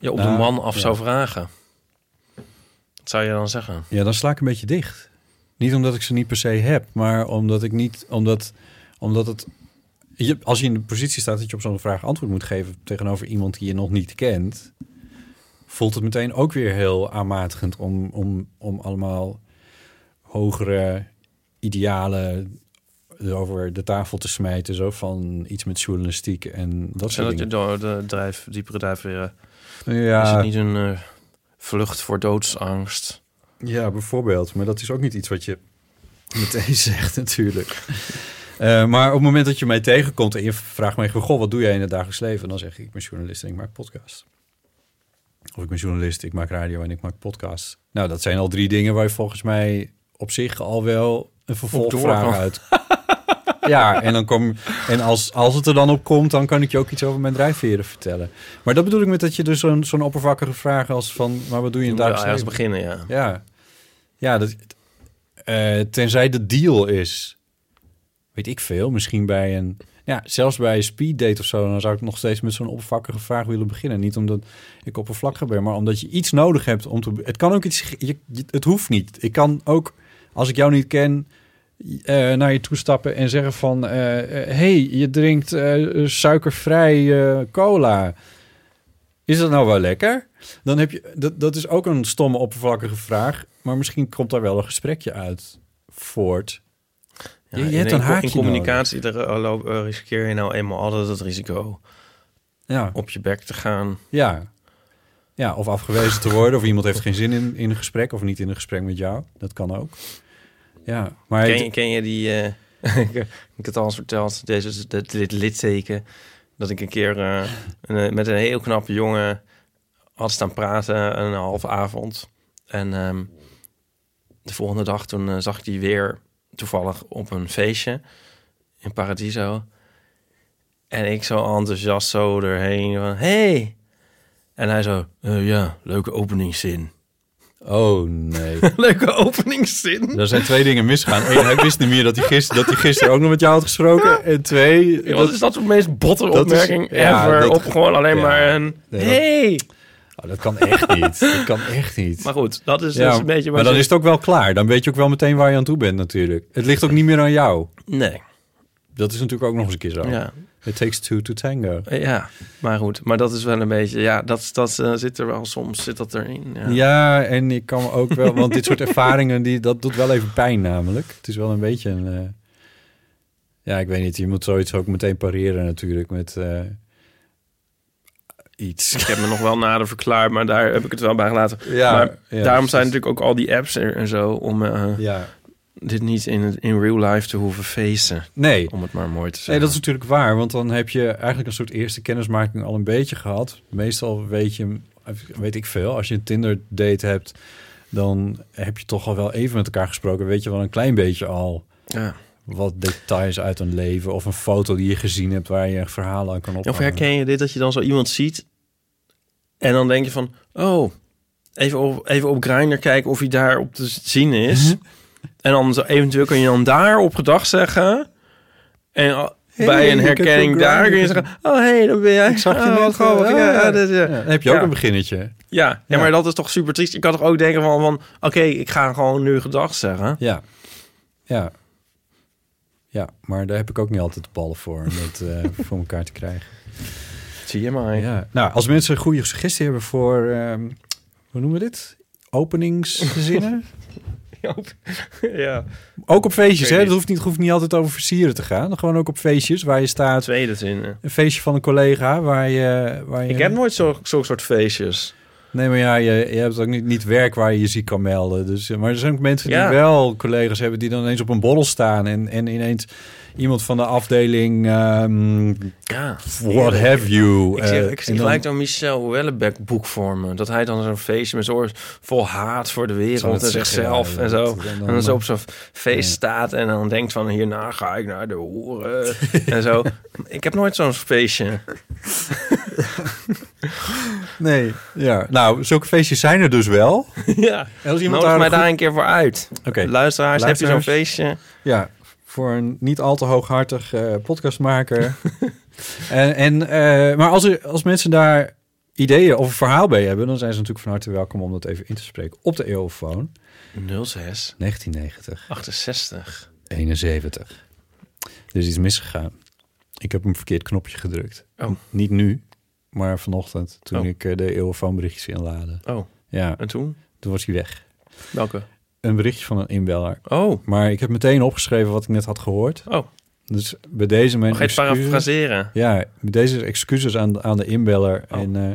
je op de Nou, man af ja. zou vragen? Wat zou je dan zeggen? ja, dan sla ik een beetje dicht. Niet omdat ik ze niet per se heb, maar omdat ik niet, omdat, omdat het. Je, als je in de positie staat dat je op zo'n vraag antwoord moet geven tegenover iemand die je nog niet kent, voelt het meteen ook weer heel aanmatigend om, om, om allemaal hogere idealen over de tafel te smijten. Zo van iets met journalistiek en dat En soort dat je dingen. door de drijf, diepere drijfveren... Ja. Is het niet een eh, vlucht voor doodsangst? Ja, bijvoorbeeld. Maar dat is ook niet iets wat je meteen zegt natuurlijk. Eh, maar op het moment dat je mij tegenkomt en je vraagt mij... Goh, wat doe jij in het dagelijks leven? Dan zeg ik, ik ben journalist en ik maak podcast. Of ik ben journalist, ik maak radio en ik maak podcast. Nou, dat zijn al drie dingen waar je volgens mij op zich al wel een vervolgvraag uit... Ja, en, dan kom, en als, als het er dan op komt, dan kan ik je ook iets over mijn drijfveren vertellen. Maar dat bedoel ik met dat je dus zo'n zo'n oppervlakkige vraag als van... maar wat doe je in het Ja, dagelijks ergens leven? beginnen, ja. Ja, ja dat, eh, tenzij de deal is, weet ik veel, misschien bij een, ja, zelfs bij een speeddate of zo, dan zou ik nog steeds met zo'n oppervlakkige vraag willen beginnen. Niet omdat ik oppervlakkig ben, maar omdat je iets nodig hebt om te. Het kan ook iets, je, het hoeft niet. Ik kan ook, als ik jou niet ken, eh, naar je toe stappen en zeggen van, eh, eh, hey, je drinkt suikervrij cola. Is dat nou wel lekker? Dan heb je, dat, dat is ook een stomme, oppervlakkige vraag. Maar misschien komt daar wel een gesprekje uit voort. Ja, je, hebt een in- haakje in communicatie eh, loop- eh, riskeer je nou eenmaal altijd het risico Ja. op je bek te gaan. Ja. ja, of afgewezen te worden. Of iemand heeft geen zin in, in een gesprek. Of niet in een gesprek met jou. Dat kan ook. Ja, maar... ken, je, ken je die... eh, ik het al eens verteld, deze, dit, dit litteken... dat ik een keer eh, een, met een heel knappe jongen had staan praten een halve avond. En ehm, de volgende dag toen zag ik die weer toevallig op een feestje in Paradiso. En ik zo enthousiast zo erheen van... Hey! En hij zo... "Eh, ja, leuke openingszin. Oh, nee. leuke openingszin. Er zijn twee dingen misgegaan. Eén, hij wist niet meer dat hij, gisteren, dat hij gisteren ook nog met jou had gesproken. En twee... Ja, wat is dat de meest botte dat is- opmerking ja, ever? dat- op gewoon alleen ja. maar een... Nee, dat- hey! Oh, dat kan echt niet. Dat kan echt niet. Maar goed, dat is Ja, dus een beetje... wat maar dan je- is het ook wel klaar. Dan weet je ook wel meteen waar je aan toe bent natuurlijk. Het ligt ook niet meer aan jou. Nee. Dat is natuurlijk ook nog eens een keer zo. Ja. It takes two to tango. Ja, maar goed. Maar dat is wel een beetje... Ja, dat, dat eh, zit er wel soms, zit dat erin. Ja. Ja. en ik kan ook wel... Want dit soort ervaringen, die, dat doet wel even pijn namelijk. Het is wel een beetje een... eh, ja, ik weet niet. Je moet zoiets ook meteen pareren natuurlijk met eh, iets. Ik heb me nog wel nader verklaard, maar daar heb ik het wel bij gelaten. Ja, maar ja, daarom zijn natuurlijk ook al die apps er en zo... om eh, Ja. dit niet in, het- in real life te hoeven facen. Nee. Om het maar mooi te zeggen. Nee, dat is natuurlijk waar. Want dan heb je eigenlijk een soort eerste kennismaking al een beetje gehad. Meestal weet je, weet ik veel, als je een Tinder date hebt, dan heb je toch al wel even met elkaar gesproken. Weet je wel een klein beetje al Ja. wat details uit een leven of een foto die je gezien hebt waar je een verhaal aan kan ophangen. Of herken je dit, dat je dan zo iemand ziet... en dan denk je van... oh, even op, even op Grindr kijken of hij daar op te zien is. Mhm. en dan zo, eventueel kun je dan daar op gedag zeggen... en al- Hey, bij een ik heb herkenning daar kun je zeggen... oh, hé, hey, dan ben jij. Ik zag je wat net, grappig. eh, ja, ja. dat, ja. Ja, dan heb je ook Ja. een beginnetje. Ja, ja, maar dat is toch super triest. Je kan toch ook denken van... van Oké, ik ga gewoon nu gedag zeggen. Ja. Ja. Ja, maar daar heb ik ook niet altijd de ballen voor om dat eh, voor elkaar te krijgen. Zie je maar. Ja. Nou, als mensen een goede suggestie hebben voor, ehm, hoe noemen we dit? Openingszinnen? ja. ook op feestjes, hè? Het hoeft niet, hoeft niet altijd over versieren te gaan. Gewoon ook op feestjes waar je staat. Tweede zin. Een feestje van een collega waar je... Waar je Ik heb nooit zo- zo'n soort feestjes. Nee, maar ja, je, je hebt ook niet, niet werk waar je je ziek kan melden. Dus, eh, maar er zijn ook mensen Ja. die wel collega's hebben... die dan ineens op een borrel staan... en, en ineens iemand van de afdeling... ehm, Ja. what have you. Ik, zeg, eh, ik zie dan- gelijk dan Michel Wellebeck boek voor me. Dat hij dan zo'n feestje met zo'n vol haat voor de wereld en zichzelf ja, en zo. En dan- dan, zo op zo'n feest Ja. staat en dan denkt van hierna ga ik naar de hoeren en zo. Ik heb nooit zo'n feestje. Nee, ja. Nou, zulke feestjes zijn er dus wel. ja, En als iemand nodig daar mij goed- daar een keer voor uit. Oké. Luisteraars, heb je zo'n Luisteraars. feestje? Ja, voor een niet al te hooghartig eh, podcastmaker. en, en, eh, maar als, er, als mensen daar ideeën of een verhaal bij hebben... dan zijn ze natuurlijk van harte welkom om dat even in te spreken op de Eeuwfoon. 06 1990 68. 71. Er is iets misgegaan. Ik heb een verkeerd knopje gedrukt. Oh. Niet nu, maar vanochtend toen Oh. ik eh, de Eeuwfoon berichtjes inlaadde. Oh, Ja, en toen? toen was hij weg. Welke? Een berichtje van een inbeller. Oh, Maar ik heb meteen opgeschreven wat ik net had gehoord. oh. Dus bij deze het excuses. parafraseren? Ja, bij deze excuses aan, de- aan de inbeller. Oh. En eh,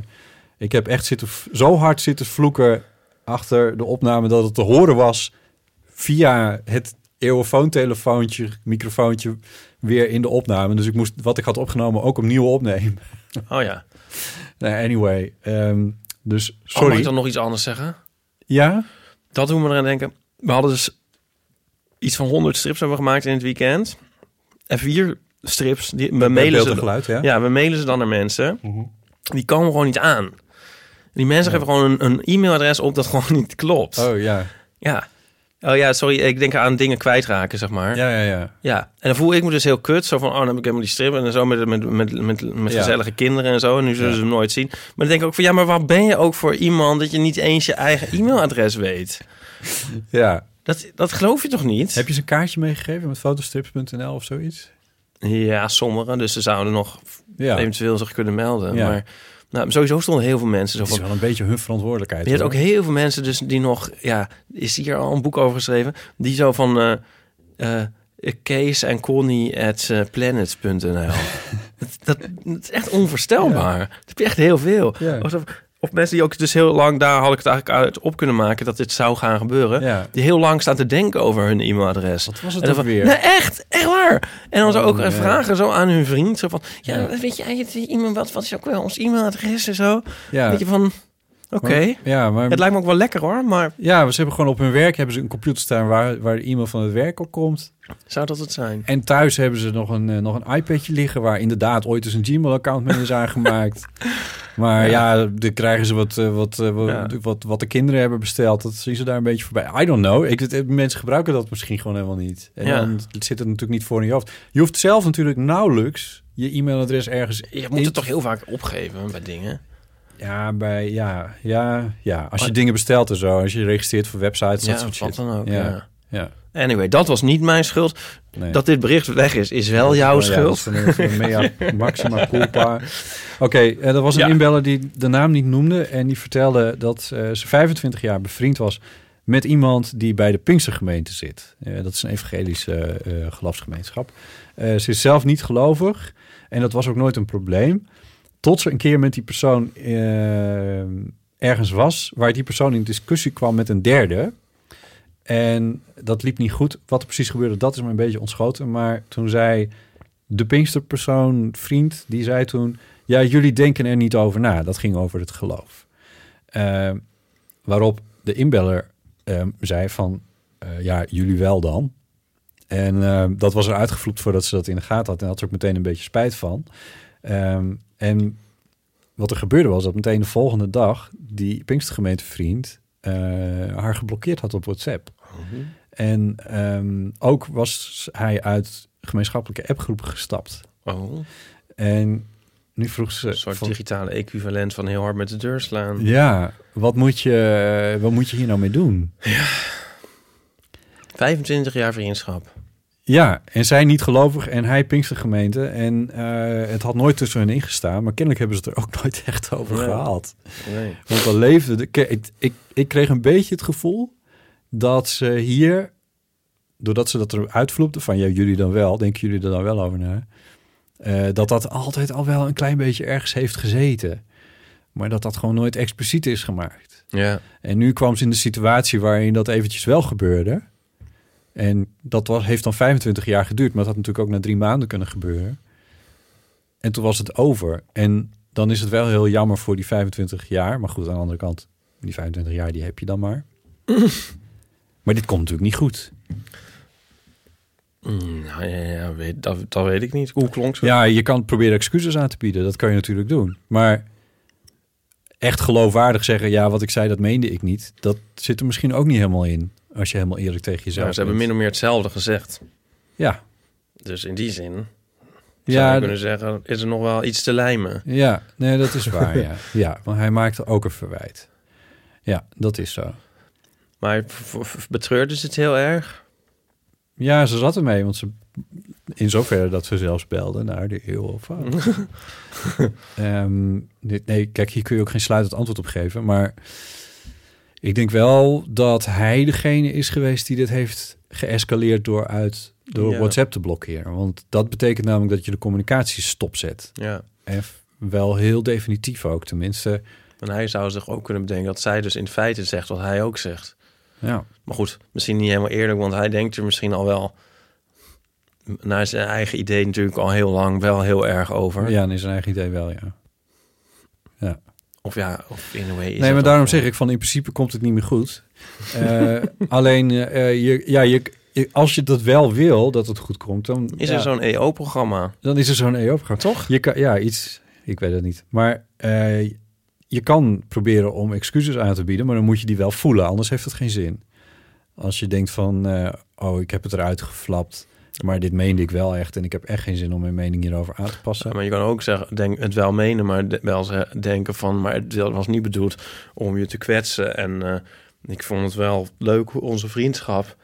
ik heb echt zitten, zo hard zitten vloeken achter de opname dat het te horen was via het eeuwenfoontelefoontje, microfoontje weer in de opname. Dus ik moest wat ik had opgenomen ook opnieuw opnemen. Oh ja. Nou, anyway, ehm, dus Oh, mag sorry. ik dan nog iets anders zeggen? ja? Dat doen we eraan denken. We hadden dus iets van 100 strips hebben we gemaakt in het weekend. En vier strips, die, we mailen ze, geluid, ja? ja, we mailen ze dan naar mensen. Mhm. Die komen gewoon niet aan. Die mensen geven gewoon een, een e-mailadres op dat gewoon niet klopt. Oh ja. Ja. Oh ja, sorry, ik denk aan dingen kwijtraken, zeg maar. Ja, ja, ja. Ja, en dan voel ik me dus heel kut. Zo van, oh, dan heb ik helemaal die strip. En zo met, met, met, met, met Ja. gezellige kinderen en zo. En nu zullen Ja. ze hem nooit zien. Maar dan denk ik ook van, ja, maar wat ben je ook voor iemand... dat je niet eens je eigen e-mailadres weet? ja. Dat, dat geloof je toch niet? Heb je ze een kaartje meegegeven met fotostrips.nl of zoiets? Ja, sommigen. Dus ze zouden nog Ja. eventueel zich kunnen melden. Ja. Maar nou, sowieso stonden heel veel mensen zo Het is van... wel een beetje hun verantwoordelijkheid. Je hebt ook heel veel mensen dus die nog... Ja, is hier al een boek over geschreven? Die zo van... eh eh, Kees en Connie at eh, planet.nl. dat, dat, is echt onvoorstelbaar. Dat heb je echt heel veel. Ja. Of, of mensen die ook dus heel lang... Daar had ik het eigenlijk uit op kunnen maken... dat dit zou gaan gebeuren. Ja. Die heel lang staan te denken over hun e-mailadres. Wat was het dan ook weer? Nee, echt, echt waar. En dan zo Oh, ook nee. vragen zo aan hun vriend. Zo van, ja, Ja. weet je iemand wat, wat is ook wel ons e-mailadres en zo? Ja. Weet je van, oké. Ja, maar Het lijkt me ook wel lekker hoor, maar ja, ze hebben gewoon op hun werk hebben ze een computer staan waar, waar de e-mail van het werk op komt. zou dat het zijn? En thuis hebben ze nog een, eh, nog een iPadje liggen waar inderdaad ooit eens een Gmail-account mee is aangemaakt. Maar ja, dan krijgen ze wat, eh, wat, eh, wat, Ja. wat, wat de kinderen hebben besteld. Dat zien ze daar een beetje voorbij. I don't know. Ik, mensen gebruiken dat misschien gewoon helemaal niet. En Ja. dan zit het natuurlijk niet voor in je hoofd. Je hoeft zelf natuurlijk nauwelijks je e-mailadres ergens Je moet in- het toch heel vaak opgeven bij dingen? Ja, bij, ja, ja, ja. Als je dingen bestelt en zo. Als je registreert voor websites. Ja, dat soort wat shit. dan ook, ja. ja. Anyway, dat was niet mijn schuld. Nee. Dat dit bericht weg is, is wel jouw Ja, schuld. dat is mea maxima culpa. Oké, eh, er was een Ja. inbeller die de naam niet noemde... en die vertelde dat eh, ze 25 jaar bevriend was... met iemand die bij de Pinkstergemeente zit. Eh, dat is een evangelische eh, geloofsgemeenschap. Ze is zelf niet gelovig en dat was ook nooit een probleem... tot ze een keer met die persoon eh, ergens was... waar die persoon in discussie kwam met een derde... En dat liep niet goed. Wat er precies gebeurde, dat is me een beetje ontschoten. Maar toen zei de Pinksterpersoon, vriend, die zei toen... Ja, jullie denken er niet over na. Dat ging over het geloof. Eh, waarop de inbeller eh, zei van... eh, ja, jullie wel dan. En eh, dat was er uitgevloept voordat ze dat in de gaten had. En had er ook meteen een beetje spijt van. Ehm, en wat er gebeurde was dat meteen de volgende dag... die Pinkstergemeentevriend eh, haar geblokkeerd had op WhatsApp. En ehm, ook was hij uit gemeenschappelijke appgroepen gestapt. Oh. En nu vroeg ze... Een soort van- digitale equivalent van heel hard met de deur slaan. Ja, wat moet, je, wat moet je hier nou mee doen? 25 jaar vriendschap. Ja, en zij niet gelovig en hij Pinkstergemeente. En eh, het had nooit tussen hen ingestaan. Maar kennelijk hebben ze het er ook nooit echt over Nee. gehad. Nee. Want dan leefde... De, ik, ik, ik kreeg een beetje het gevoel dat ze hier... Doordat ze dat eruit vloepte van... Ja, jullie dan wel. Denken jullie er dan wel over na? eh, dat dat altijd al wel een klein beetje ergens heeft gezeten. Maar dat dat gewoon nooit expliciet is gemaakt. Ja. En nu kwam ze in de situatie waarin dat eventjes wel gebeurde. En dat was, heeft dan 25 jaar geduurd, maar dat had natuurlijk ook na drie maanden kunnen gebeuren. En toen was het over. En dan is het wel heel jammer voor die 25 jaar. Maar goed, aan de andere kant, die 25 jaar die heb je dan maar. maar dit komt natuurlijk niet goed. Mm, nou, ja, ja, weet, dat, dat weet ik niet. Hoe klonk ze? Ja, je kan proberen excuses aan te bieden. Dat kan je natuurlijk doen. Maar echt geloofwaardig zeggen... ja, wat ik zei, dat meende ik niet. Dat zit er misschien ook niet helemaal in. Als je helemaal eerlijk tegen jezelf Nou, ze hebben min of meer hetzelfde gezegd. Ja. Dus in die zin Ja, zou je d- kunnen zeggen, is er nog wel iets te lijmen. Ja, nee, dat is waar, ja. Ja, want hij maakte ook een verwijt. Ja, dat is zo. Maar betreurde ze het heel erg? Ja, ze zat ermee, want ze... In zoverre dat ze zelfs belde naar de eeuw of dit, nee, kijk, hier kun je ook geen sluitend antwoord op geven. Maar ik denk wel dat hij degene is geweest die dit heeft geëscaleerd door, uit, door Ja. WhatsApp te blokkeren. Want dat betekent namelijk dat je de communicatie stopzet. Ja. En wel heel definitief ook, tenminste. En hij zou zich ook kunnen bedenken dat zij dus in feite zegt wat hij ook zegt. Ja. Maar goed, misschien niet helemaal eerlijk, want hij denkt er misschien al wel naar zijn eigen idee natuurlijk al heel lang wel heel erg over. Ja, is zijn eigen idee wel, ja. Ja. Of ja, of in way is Nee, maar daarom zeg ik van in principe komt het niet meer goed. Eh, alleen, eh, je, ja, je, als je dat wel wil, dat het goed komt, dan... Is ja, er zo'n EO-programma? Dan is er zo'n EO-programma. Toch? Je kan, ja, iets... Ik weet het niet. Maar eh, je kan proberen om excuses aan te bieden, maar dan moet je die wel voelen. Anders heeft het geen zin. Als je denkt van, oh, ik heb het eruit geflapt, maar dit meende ik wel echt en ik heb echt geen zin om mijn mening hierover aan te passen. Maar je kan ook zeggen, denk, het wel menen, maar de- wel denken van, maar het was niet bedoeld om je te kwetsen. En eh, ik vond het wel leuk, onze vriendschap.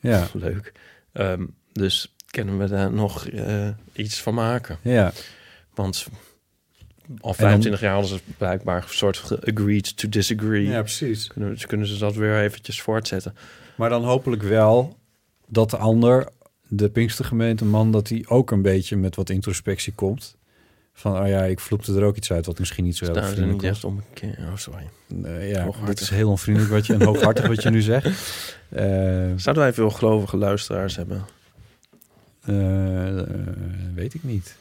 Ja. Leuk. Ehm, dus kunnen we daar nog eh, iets van maken? Ja. Want al dan- 25 jaar hadden ze blijkbaar een soort agreed to disagree. Ja, precies. Kunnen, dus kunnen ze dat weer eventjes voortzetten. Maar dan hopelijk wel dat de ander, de Pinkstergemeente man, dat hij ook een beetje met wat introspectie komt. Van, oh ja, ik vloepte er ook iets uit wat misschien niet zo heel vriendelijk niet was. echt om een keer. Oh, sorry. Ja, dit is heel onvriendelijk wat je, en hooghartig wat je nu zegt. Eh, Zouden wij veel gelovige luisteraars hebben? eh, eh, weet ik niet.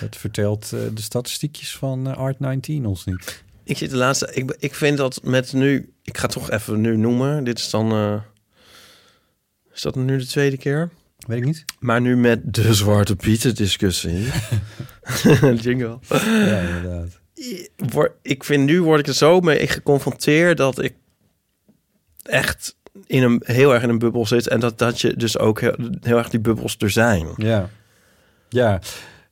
Dat vertelt de statistiekjes van eh, Art19 ons niet. Ik zit de laatste. Ik, ik vind dat met nu. Ik ga het toch even nu noemen. Dit is dan. is dat nu de tweede keer? Weet ik niet. Maar nu met de Zwarte Pieten discussie. Jingle. Ja, inderdaad. Ik vind nu word ik er zo mee geconfronteerd dat ik echt in een, heel erg in een bubbel zit. En dat, dat je dus ook heel, heel erg die bubbels er zijn. Ja. Ja.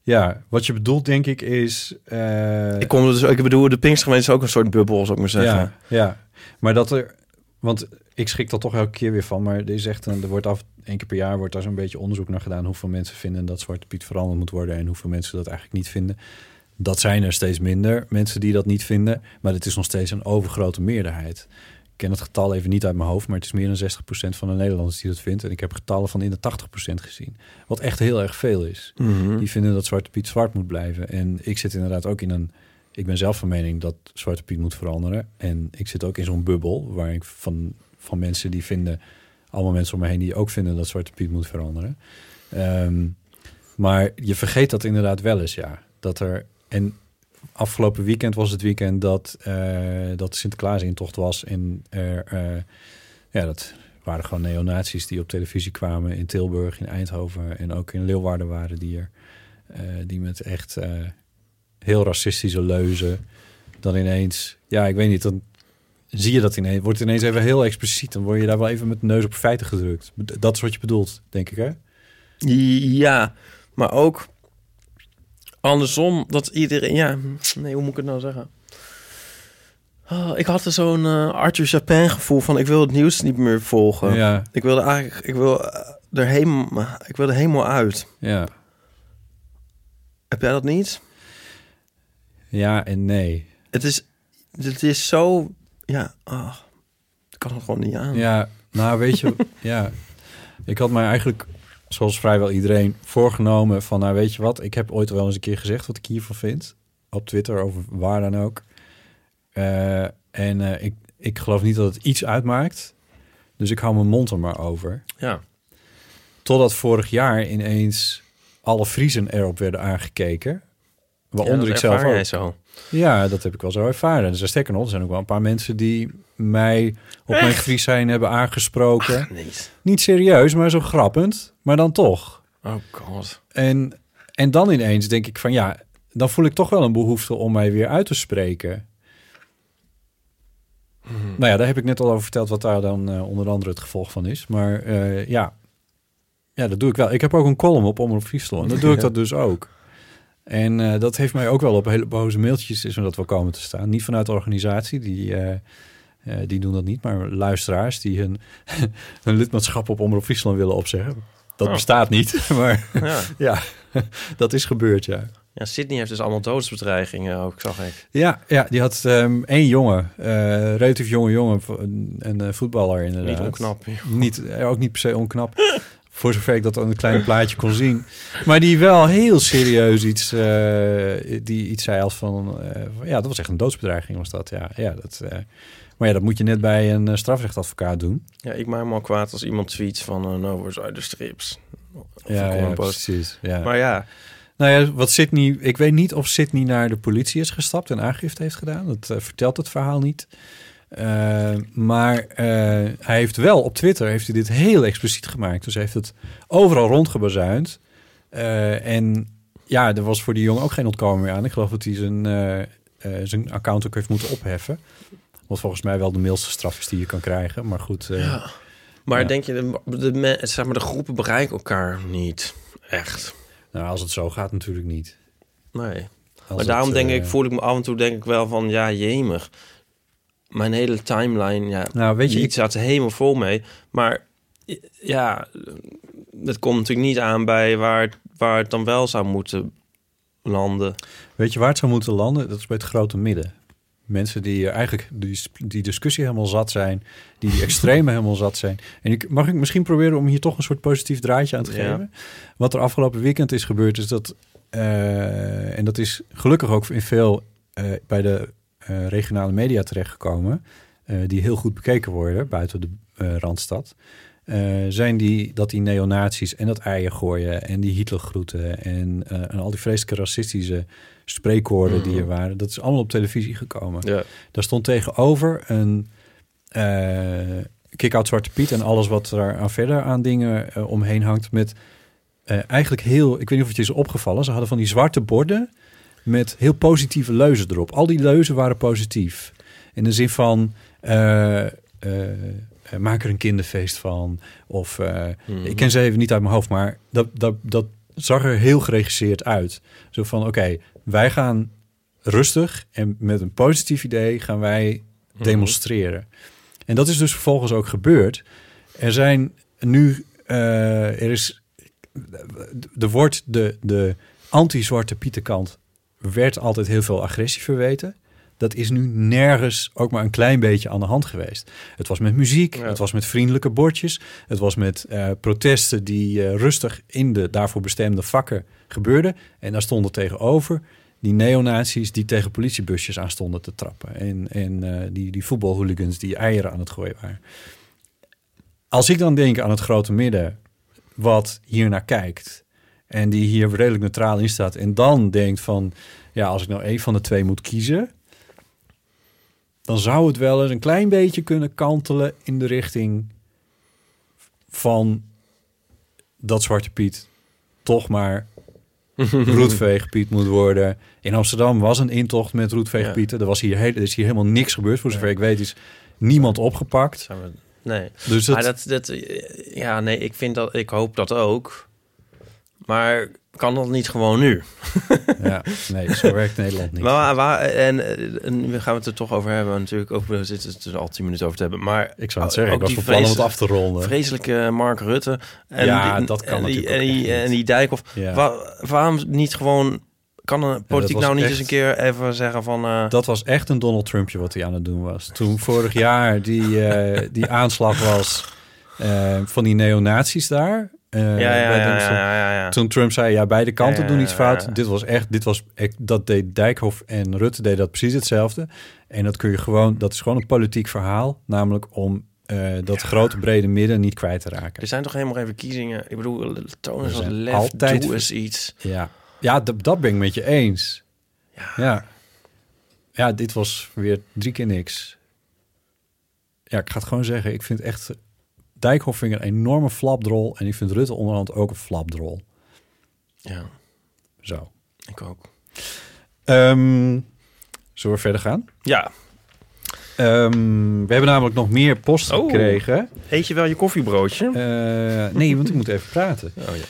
Ja, wat je bedoelt, denk ik, is... eh, Ik, kom dus, ik bedoel, de Pinkstergemeente is ook een soort bubbel, zou ik maar zeggen. Ja, ja, maar dat er... Want ik schrik dat toch elke keer weer van. Maar er is echt een, er wordt af één keer per jaar wordt daar zo'n beetje onderzoek naar gedaan. Hoeveel mensen vinden dat Zwarte Piet veranderd moet worden en hoeveel mensen dat eigenlijk niet vinden. Dat zijn er steeds minder mensen die dat niet vinden. Maar het is nog steeds een overgrote meerderheid. Ik ken het getal even niet uit mijn hoofd, maar het is meer dan 60% van de Nederlanders die dat vindt. En ik heb getallen van in de 80% gezien. Wat echt heel erg veel is. Mhm. Die vinden dat Zwarte Piet zwart moet blijven. En ik zit inderdaad ook in een. Ik ben zelf van mening dat Zwarte Piet moet veranderen. En ik zit ook in zo'n bubbel waar ik van, van mensen die vinden. Allemaal mensen om me heen die ook vinden dat Zwarte Piet moet veranderen. Ehm, maar je vergeet dat inderdaad wel eens, ja. Dat er. En afgelopen weekend was het weekend dat, eh dat de Sinterklaas-intocht was. En er. eh, ja, dat waren gewoon neonazies die op televisie kwamen in Tilburg, in Eindhoven en ook in Leeuwarden waren die er. eh, die met echt heel racistische leuzen dan ineens... Ja, ik weet niet, dan zie je dat ineens. Wordt ineens even heel expliciet. Dan word je daar wel even met de neus op feiten gedrukt. Dat is wat je bedoelt, denk ik, hè? Ja, maar ook andersom dat iedereen... Ja, nee, hoe moet ik het nou zeggen? Oh, ik had er zo'n eh, Arthur Chapin gevoel van... ik wil het nieuws niet meer volgen. Ja. Ik wilde eigenlijk... Ik wil eh, er helemaal, ik wil er helemaal uit. Ja. Heb jij dat niet? Ja en nee. Het is, het is zo... Ja, ah, ik kan het gewoon niet aan. Ja, nou weet je, ja. Ik had mij eigenlijk, zoals vrijwel iedereen, voorgenomen van, nou weet je wat, ik heb ooit wel eens een keer gezegd wat ik hiervan vind. Op Twitter, over waar dan ook. Eh, en eh, ik, ik geloof niet dat het iets uitmaakt. Dus ik hou mijn mond er maar over. Ja. Totdat vorig jaar ineens alle Friesen erop werden aangekeken. Waaronder Ja, ik dat zelf ervaar ook. zo. Ja, dat heb ik wel zo ervaren. Dus sterker nog, er zijn ook wel een paar mensen die mij op mijn Fries zijn hebben aangesproken. Niet serieus, maar zo grappend. Maar dan toch. Oh god. En, en dan ineens denk ik van ja, dan voel ik toch wel een behoefte om mij weer uit te spreken. Nou ja, daar heb ik net al over verteld wat daar dan eh, onder andere het gevolg van is. Maar eh, ja. ja, dat doe ik wel. Ik heb ook een column op Omroep Friesland. En dan doe ik dat dus ook. En eh, dat heeft mij ook wel op hele boze mailtjes is me dat wel komen te staan. Niet vanuit de organisatie, die, eh, eh, die doen dat niet. Maar luisteraars die hun, hun lidmaatschap op Omroep Friesland willen opzeggen. Dat Oh. bestaat niet, maar Ja. ja, dat is gebeurd, ja. Ja, Sydney heeft dus allemaal doodsbedreigingen ook, zag ik. Ja, ja die had ehm één jongen, eh, relatief jonge jongen, een, een voetballer inderdaad. Niet onknap, joh. Niet, ook niet per se onknap. Voor zover ik dat aan een klein plaatje kon zien. Maar die wel heel serieus iets, eh, die iets zei als van, eh, van- ja, dat was echt een doodsbedreiging was dat. Ja, ja dat, eh, maar ja, dat moet je net bij een strafrechtadvocaat doen. Ja, ik maak me al kwaad als iemand tweets van no words strips. Of Ja, ja, precies. Ja. Maar ja, Nou ja, wat Sydney, ik weet niet of Sydney naar de politie is gestapt en aangifte heeft gedaan. Dat vertelt het verhaal niet. Eh, maar eh, hij heeft wel op Twitter heeft hij dit heel expliciet gemaakt. Dus hij heeft het overal rondgebazuind. Eh, en ja, er was voor die jongen ook geen ontkomen meer aan. Ik geloof dat hij zijn, zijn account ook heeft moeten opheffen. Wat volgens mij wel de mildste straf is die je kan krijgen. Maar goed. Ja. maar ja. denk je, de, zeg maar, de groepen bereiken elkaar niet echt. Nou, als het zo gaat natuurlijk niet. Nee. Als maar het, daarom denk ik, voel ik me af en toe denk ik wel van, ja, jemig. Mijn hele timeline, ja, Nou, weet je, ik- staat er helemaal vol mee. Maar ja, dat komt natuurlijk niet aan bij waar, waar het dan wel zou moeten landen. Weet je waar het zou moeten landen? Dat is bij het grote midden. Mensen die eigenlijk die, die discussie helemaal zat zijn, die die extreme helemaal zat zijn. En ik, mag ik misschien proberen om hier toch een soort positief draadje aan te Ja. geven? Wat er afgelopen weekend is gebeurd, is dat, eh, en dat is gelukkig ook in veel eh, bij de eh, regionale media terechtgekomen, eh, die heel goed bekeken worden buiten de eh, randstad. zijn die dat die neonazies en dat eieren gooien en die Hitlergroeten en, eh, en al die vreselijke racistische spreekwoorden die er waren, dat is allemaal op televisie gekomen. Ja. Daar stond tegenover een kick-out Zwarte Piet en alles wat er aan verder aan dingen omheen hangt met eigenlijk heel, ik weet niet of het je is opgevallen, ze hadden van die zwarte borden met heel positieve leuzen erop. Al die leuzen waren positief. In de zin van, eh, eh, maak er een kinderfeest van. Of, Mhm. ik ken ze even niet uit mijn hoofd, maar dat, dat, dat zag er heel geregisseerd uit. Zo van, oké, wij gaan rustig en met een positief idee gaan wij demonstreren. En dat is dus vervolgens ook gebeurd. Er zijn nu, er is, er wordt de, de anti-zwarte pietenkant werd altijd heel veel agressie verweten. Dat is nu nergens ook maar een klein beetje aan de hand geweest. Het was met muziek, het was met vriendelijke bordjes, het was met eh, protesten die eh, rustig in de daarvoor bestemde vakken gebeurden. En daar stonden tegenover die neonazies die tegen politiebusjes aan stonden te trappen. En, en eh, die, die voetbalhooligans die eieren aan het gooien waren. Als ik dan denk aan het grote midden wat hier naar kijkt en die hier redelijk neutraal in staat en dan denkt van ja, als ik nou één van de twee moet kiezen, dan zou het wel eens een klein beetje kunnen kantelen in de richting van dat Zwarte Piet toch maar roetveegpiet moet worden. In Amsterdam was een intocht met roetveegpieten. Er, was hier heel, er is hier helemaal niks gebeurd. Voor zover ik weet is niemand opgepakt. Nee. Dus dat- Maar dat, dat, ja, nee, ik vind dat, ik hoop dat ook. Maar kan dat niet gewoon nu? Ja, nee, zo werkt Nederland niet. Maar waar, en, eh, en we gaan het er toch over hebben natuurlijk. Ook, we zitten er al tien minuten over te hebben. Maar Ik zou het zeggen, ik was van plan om het af te ronden. Vreselijke Mark Rutte. En Ja, die, dat kan en die, en die, en die Dijkhoff. Ja. Wa- waarom niet gewoon... Kan een politiek nou niet echt- eens een keer even zeggen van... eh, Dat was echt een Donald Trumpje wat hij aan het doen was. Toen vorig jaar die, eh, die aanslag was van die neonazies daar. Eh, Ja, ja, ja. Toen Trump zei, ja, beide kanten doen iets fout. Dit was echt, dit was, dat deed Dijkhoff en Rutte deden dat precies hetzelfde. En dat kun je gewoon, dat is gewoon een politiek verhaal. Namelijk om eh, dat grote brede midden niet kwijt te raken. Er zijn toch helemaal geen verkiezingen? Ik bedoel, toon eens wat altijd- doe eens iets. Ja, ja dat, dat ben ik met je eens. Ja. ja. dit was weer drie keer niks. Ja, ik ga het gewoon zeggen. Ik vind echt... Dijkhoff vind ik een enorme flapdrol. En ik vind Rutte onderhand ook een flapdrol. Ja, Zo. ik ook. Ehm, zullen we verder gaan? Ja. Ehm, we hebben namelijk nog meer post Oh. gekregen. Eet je wel je koffiebroodje? Eh, nee, want ik moet even praten. Oh, ja.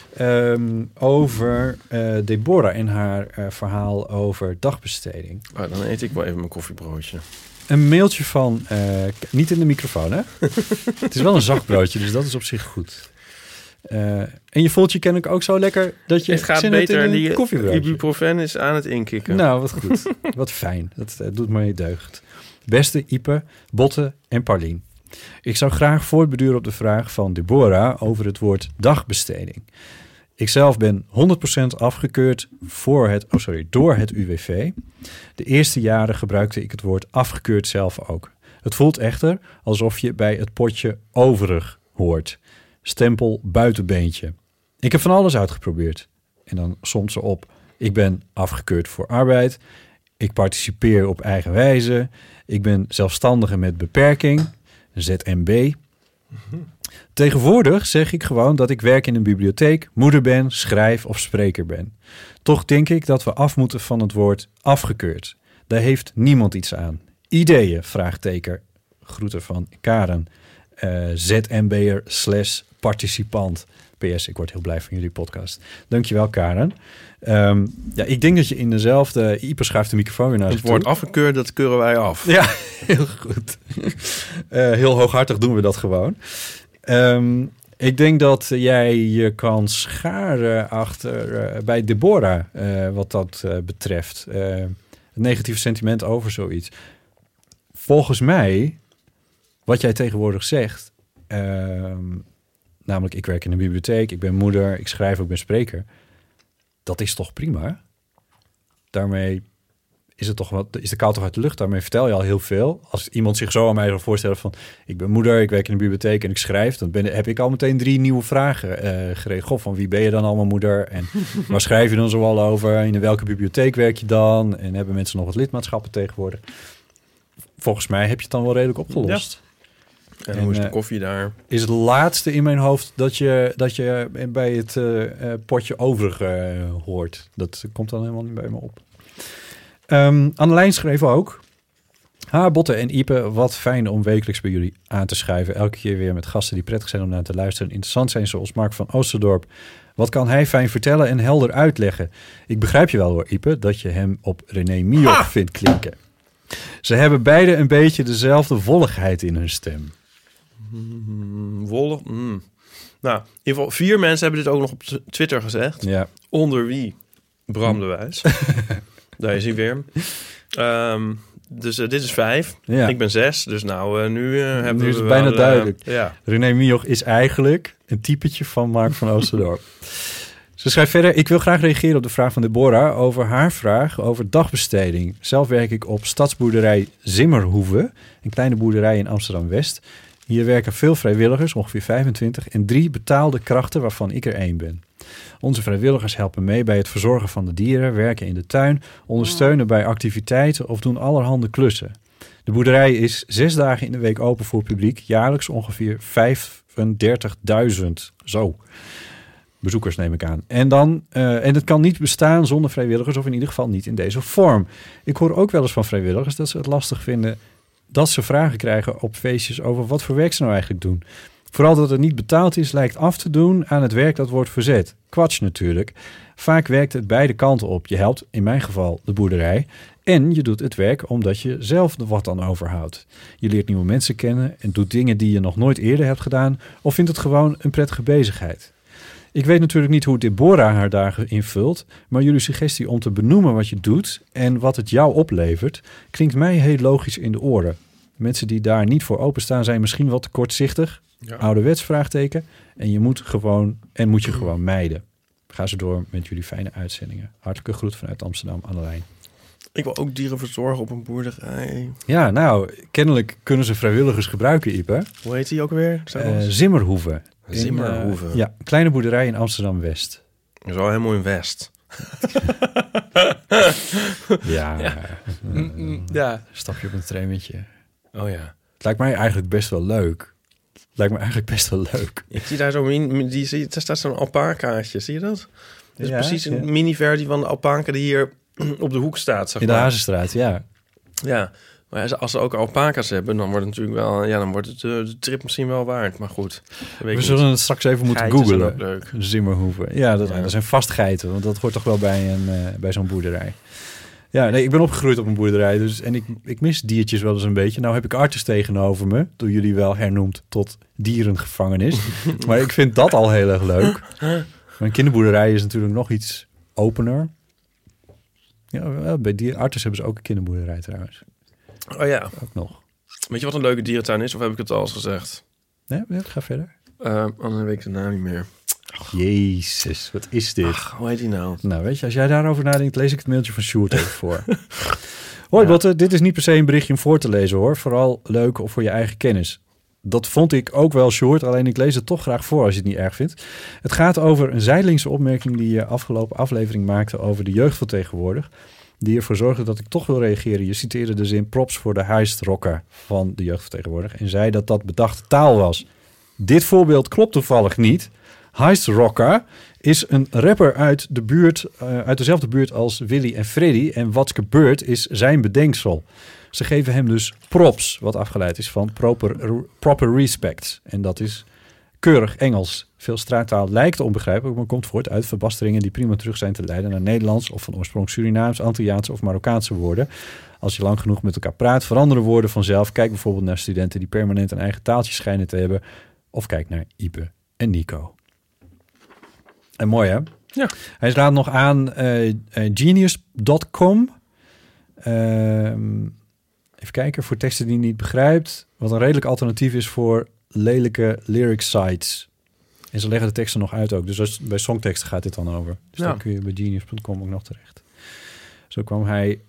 Ehm, over eh, Deborah en haar eh, verhaal over dagbesteding. Oh, dan eet ik wel even mijn koffiebroodje. Een mailtje van... eh, niet in de microfoon, hè? het is wel een zacht broodje, dus dat is op zich goed. Eh, en je voelt je kennelijk ook zo lekker dat je Het gaat beter. Die koffiebroodje. ibuprofen is aan het inkikken. Nou, wat goed. wat fijn. Dat eh, doet me deugd. Beste Ipe, Botte en Paulien. Ik zou graag voortbeduren op de vraag van Deborah over het woord dagbesteding. Ikzelf ben 100% afgekeurd voor het, oh sorry, door het UWV. De eerste jaren gebruikte ik het woord afgekeurd zelf ook. Het voelt echter alsof je bij het potje overig hoort. Stempel buitenbeentje. Ik heb van alles uitgeprobeerd. En dan somt ze op. Ik ben afgekeurd voor arbeid. Ik participeer op eigen wijze. Ik ben zelfstandige met beperking. ZMB. Tegenwoordig zeg ik gewoon dat ik werk in een bibliotheek, moeder ben, schrijf of spreker ben. Toch denk ik dat we af moeten van het woord afgekeurd. Daar heeft niemand iets aan. Ideeën? Vraagteken. Groeten van Karen. Eh, ZMB'er slash participant. PS, ik word heel blij van jullie podcast. Dankjewel, Karen. Ehm, ja, ik denk dat je in dezelfde... Ieper schuift de microfoon weer naar Het woord toe. afgekeurd, dat keuren wij af. Ja, heel goed. Eh, heel hooghartig doen we dat gewoon. Ehm, ik denk dat jij je kan scharen achter eh, bij Deborah, eh, wat dat betreft. Het negatieve sentiment over zoiets. Volgens mij, wat jij tegenwoordig zegt, ehm, namelijk ik werk in een bibliotheek, ik ben moeder, ik schrijf, ik ben spreker. Dat is toch prima? Daarmee is het toch wat, is de kou toch uit de lucht? Daarmee vertel je al heel veel. Als iemand zich zo aan mij zou voorstellen van... ik ben moeder, ik werk in een bibliotheek en ik schrijf... dan ben, heb ik al meteen drie nieuwe vragen eh geregeld. Goh, van wie ben je dan allemaal moeder? En waar schrijf je dan zoal over? En in welke bibliotheek werk je dan? En hebben mensen nog wat lidmaatschappen tegenwoordig? Volgens mij heb je het dan wel redelijk opgelost. En hoe is de eh, koffie daar? Is het laatste in mijn hoofd dat je, dat je bij het eh, eh, potje overig eh, hoort. Dat komt dan helemaal niet bij me op. Ehm Annelijn schreef ook... Ha, Botte en Ipe, wat fijn om wekelijks bij jullie aan te schuiven. Elke keer weer met gasten die prettig zijn om naar te luisteren. Interessant zijn zoals Mark van Oosterdorp. Wat kan hij fijn vertellen en helder uitleggen? Ik begrijp je wel hoor, Ipe, dat je hem op René Mioch vindt klinken. Ze hebben beide een beetje dezelfde wolligheid in hun stem. Mm, mm. Nou, in ieder geval vier mensen hebben dit ook nog op Twitter gezegd. Ja. Onder wie? Bram de Wijs. Daar is hij weer. Ehm, dus eh, dit is vijf. Ja. Ik ben zes. Dus nou, eh, nu eh, hebben Nu is we het bijna wel, duidelijk. ja. René Mioch is eigenlijk een typetje van Mark van Oosterdorp. Ze schrijft verder, ik wil graag reageren op de vraag van Deborah over haar vraag over dagbesteding. Zelf werk ik op stadsboerderij Zimmerhoeve, een kleine boerderij in Amsterdam-West. Hier werken veel vrijwilligers, ongeveer 25, en drie betaalde krachten waarvan ik er één ben. Onze vrijwilligers helpen mee bij het verzorgen van de dieren, werken in de tuin, ondersteunen bij activiteiten of doen allerhande klussen. De boerderij is zes dagen in de week open voor publiek, jaarlijks ongeveer 35.000. Zo. Bezoekers neem ik aan. En, dan, eh, en het kan niet bestaan zonder vrijwilligers, of in ieder geval niet in deze vorm. Ik hoor ook wel eens van vrijwilligers dat ze het lastig vinden dat ze vragen krijgen op feestjes over wat voor werk ze nou eigenlijk doen. Vooral dat het niet betaald is, lijkt af te doen aan het werk dat wordt verzet. Kwatsch natuurlijk. Vaak werkt het beide kanten op. Je helpt, in mijn geval, de boerderij. En je doet het werk omdat je zelf er wat aan overhoudt. Je leert nieuwe mensen kennen en doet dingen die je nog nooit eerder hebt gedaan. Of vindt het gewoon een prettige bezigheid. Ik weet natuurlijk niet hoe Deborah haar dagen invult, maar jullie suggestie om te benoemen wat je doet en wat het jou oplevert, klinkt mij heel logisch in de oren. Mensen die daar niet voor openstaan zijn misschien wat te kortzichtig, Ja. ouderwets vraagteken, en je moet gewoon en moet je gewoon mijden. Ga ze door met jullie fijne uitzendingen. Hartelijke groet vanuit Amsterdam aan de lijn. Ik wil ook dieren verzorgen op een boerderij. Ja, nou, kennelijk kunnen ze vrijwilligers gebruiken, Ipe. Hoe heet die ook weer? Eh, eens. Zimmerhoeve. In, Zimmerhoeve. eh, ja, kleine boerderij in Amsterdam-West. Dat is wel helemaal in West. Ja. Ja. Mm, ja. Stap je op een trammetje. Oh ja. Het lijkt mij eigenlijk best wel leuk. Het lijkt me eigenlijk best wel leuk. Ik zie daar zo die, zie, daar staat zo'n alpacaatje. Zie je dat? Dat is Ja, precies een ja. mini-versie van de alpaca die hier op de hoek staat. Zeg In de maar. Hazenstraat, ja. Ja, maar als ze ook alpaca's hebben, dan wordt het natuurlijk wel, ja, dan wordt het eh, de trip misschien wel waard. Maar goed, We zullen niet. het straks even moeten Geiten zijn googlen. ook leuk. Zimmerhoeve. Ja, dat, Ja. dat zijn vast geiten, want dat hoort toch wel bij, een, eh, bij zo'n boerderij. Ja, nee, ik ben opgegroeid op een boerderij, dus, en ik, ik mis diertjes wel eens een beetje. Nou heb ik Artus tegenover me, door jullie wel hernoemd tot dierengevangenis. maar ik vind dat al heel erg leuk. Mijn kinderboerderij is natuurlijk nog iets opener. Ja, bij die Artus hebben ze ook een kinderboerderij trouwens. Oh ja. Ook nog. Weet je wat een leuke dierentuin is? Of heb ik het al eens gezegd? Nee, ja, ga verder. Oh, dan weet ik de naam niet meer. Jezus, wat is dit? hoe heet die nou? Nou, weet je, als jij daarover nadenkt, lees ik het mailtje van Sjoerd even voor. Hoi Botte, dit is niet per se een berichtje om voor te lezen hoor. Vooral leuk of voor je eigen kennis. Dat vond ik ook wel short, alleen ik lees het toch graag voor als je het niet erg vindt. Het gaat over een zijdelingse opmerking die je afgelopen aflevering maakte over de jeugd van tegenwoordig. Die ervoor zorgde dat ik toch wil reageren. Je citeerde de zin props voor de huisrocker van de jeugd van tegenwoordig. En zei dat dat bedachte taal was. Dit voorbeeld klopt toevallig niet. Heist Rocker is een rapper uit, de buurt, eh, uit dezelfde buurt als Willy en Freddy. En wat gebeurt is zijn bedenksel. Ze geven hem dus props, wat afgeleid is van proper, proper respect. En dat is keurig Engels. Veel straattaal lijkt onbegrijpelijk, maar komt voort uit verbasteringen die prima terug zijn te leiden naar Nederlands of van oorsprong Surinaams, Antilliaanse of Marokkaanse woorden. Als je lang genoeg met elkaar praat, veranderen woorden vanzelf. Kijk bijvoorbeeld naar studenten die permanent een eigen taaltje schijnen te hebben. Of kijk naar Ipe en Nico. En mooi hè? Ja. Hij raadt nog aan eh, eh, genius.com. Ehm, even kijken, voor teksten die je niet begrijpt. Wat een redelijk alternatief is voor lelijke lyric sites. En ze leggen de teksten nog uit ook. Dus als, bij songteksten gaat dit dan over. Dus Ja. dan kun je bij genius.com ook nog terecht. Zo kwam hij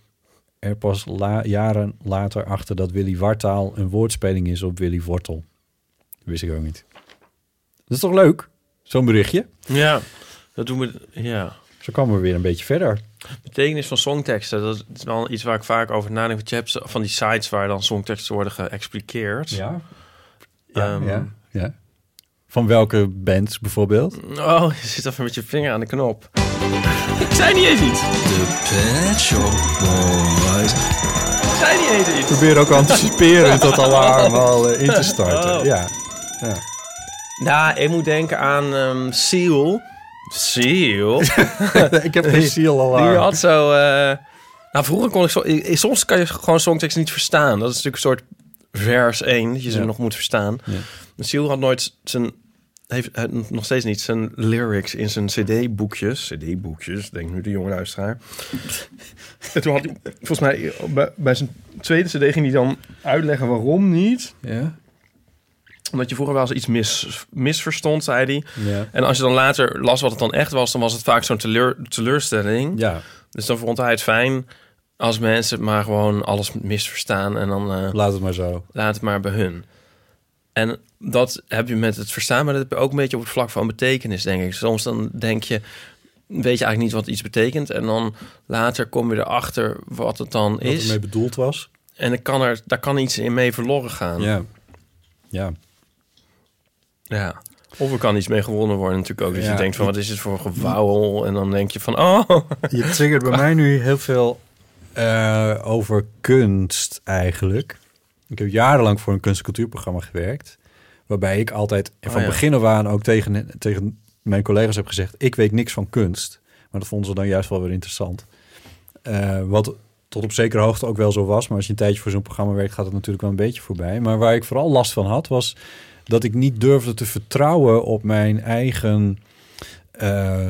er pas la- jaren later achter dat Willy Wartaal een woordspeling is op Willy Wortel. Dat wist ik ook niet. Dat is toch leuk? Zo'n berichtje. Ja, dat doen we. Ja. Zo komen we weer een beetje verder. Betekenis van songteksten, dat is wel iets waar ik vaak over nadenk. Je hebt van die sites waar dan songteksten worden geëxpliqueerd. Ja. Ja, Ehm, ja, ja. Van welke bands bijvoorbeeld? Oh, je zit even met je vinger aan de knop. ik zei niet eens iets. De Pet Shop Boys. zei niet eens Ik iets. probeer ook anticiperend dat alarm al eh, in te starten. Oh. Ja. ja. Nou, ik moet denken aan ehm Seal. Seal? ik heb geen zielalarm. Die had zo... eh, nou, vroeger kon ik ik- ik- soms kan je gewoon songtekst niet verstaan. Dat is natuurlijk een soort vers 1, dat je ze Ja. nog moet verstaan. Ja. Seal had nooit zijn... Heeft nog steeds niet zijn lyrics in zijn cd-boekjes. cd-boekjes, denk nu de jonge luisteraar. en toen had hij, volgens mij, bij, bij zijn tweede cd ging hij dan uitleggen waarom niet. Ja. Omdat je vroeger wel eens iets mis, misverstond, zei hij. Ja. En als je dan later las wat het dan echt was, dan was het vaak zo'n teleur, teleurstelling. Ja. Dus dan vond hij het fijn als mensen maar gewoon alles misverstaan en dan eh, Laat het maar zo. laat het maar bij hun. En dat heb je met het verstaan, maar dat heb je ook een beetje op het vlak van betekenis, denk ik. Soms dan denk je, weet je eigenlijk niet wat iets betekent. En dan later kom je erachter wat het dan Wat is. ermee bedoeld was. En dan kan er, daar kan iets in mee verloren gaan. Ja. Ja. Ja. Of er kan iets mee gewonnen worden natuurlijk ook. Ja. je denkt van, wat is het voor gewauwel? En dan denk je van, oh. Je triggert bij mij nu heel veel eh, over kunst eigenlijk. Ik heb jarenlang voor een kunst- en cultuurprogramma gewerkt. Waarbij ik altijd van Oh ja. begin af aan ook tegen, tegen mijn collega's heb gezegd... ik weet niks van kunst. Maar dat vonden ze dan juist wel weer interessant. Eh, wat tot op zekere hoogte ook wel zo was. Maar als je een tijdje voor zo'n programma werkt... gaat het natuurlijk wel een beetje voorbij. Maar waar ik vooral last van had... was dat ik niet durfde te vertrouwen op mijn eigen... eh,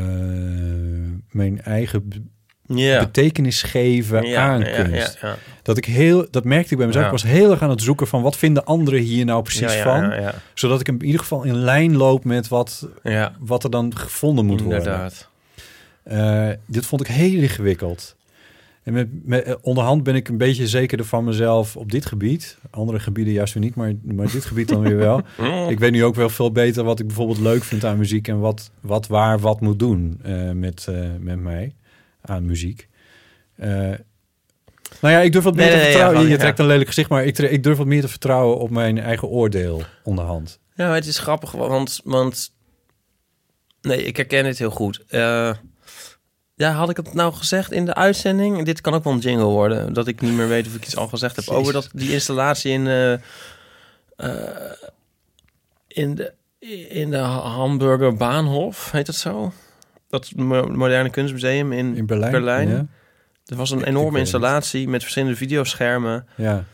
mijn eigen Ja. betekenis geven Ja, aan kunst. ja, ja. Dat ik heel, dat merkte ik bij mezelf. Ik was heel erg aan het zoeken van wat vinden anderen hier nou precies van, zodat ik in ieder geval in lijn loop met wat, Ja. wat er dan gevonden moet worden. Inderdaad. Eh, dit vond ik heel ingewikkeld. En met, met, eh, onderhand ben ik een beetje zekerder van mezelf op dit gebied. Andere gebieden juist weer niet, maar, maar dit gebied dan weer wel. ik weet nu ook wel veel beter wat ik bijvoorbeeld leuk vind aan muziek en wat, wat waar wat moet doen eh, met, met mij aan muziek. Eh, nou ja, ik durf wat meer Nee, te nee, ja, vertrouwen. van- je trekt een lelijk gezicht, maar ik, ik durf wat meer te vertrouwen op mijn eigen oordeel onderhand. Ja, maar het is grappig, want... want nee, ik herken het heel goed. Eh, ja, had ik het nou gezegd in de uitzending? Dit kan ook wel een jingle worden. Dat ik niet meer weet of ik iets al gezegd heb. Over dat, die installatie in, eh, in, de, in de Hamburger Bahnhof, heet dat zo? Dat mo- moderne kunstmuseum in, In Berlijn, ja. Er was een enorme installatie met verschillende videoschermen Ja.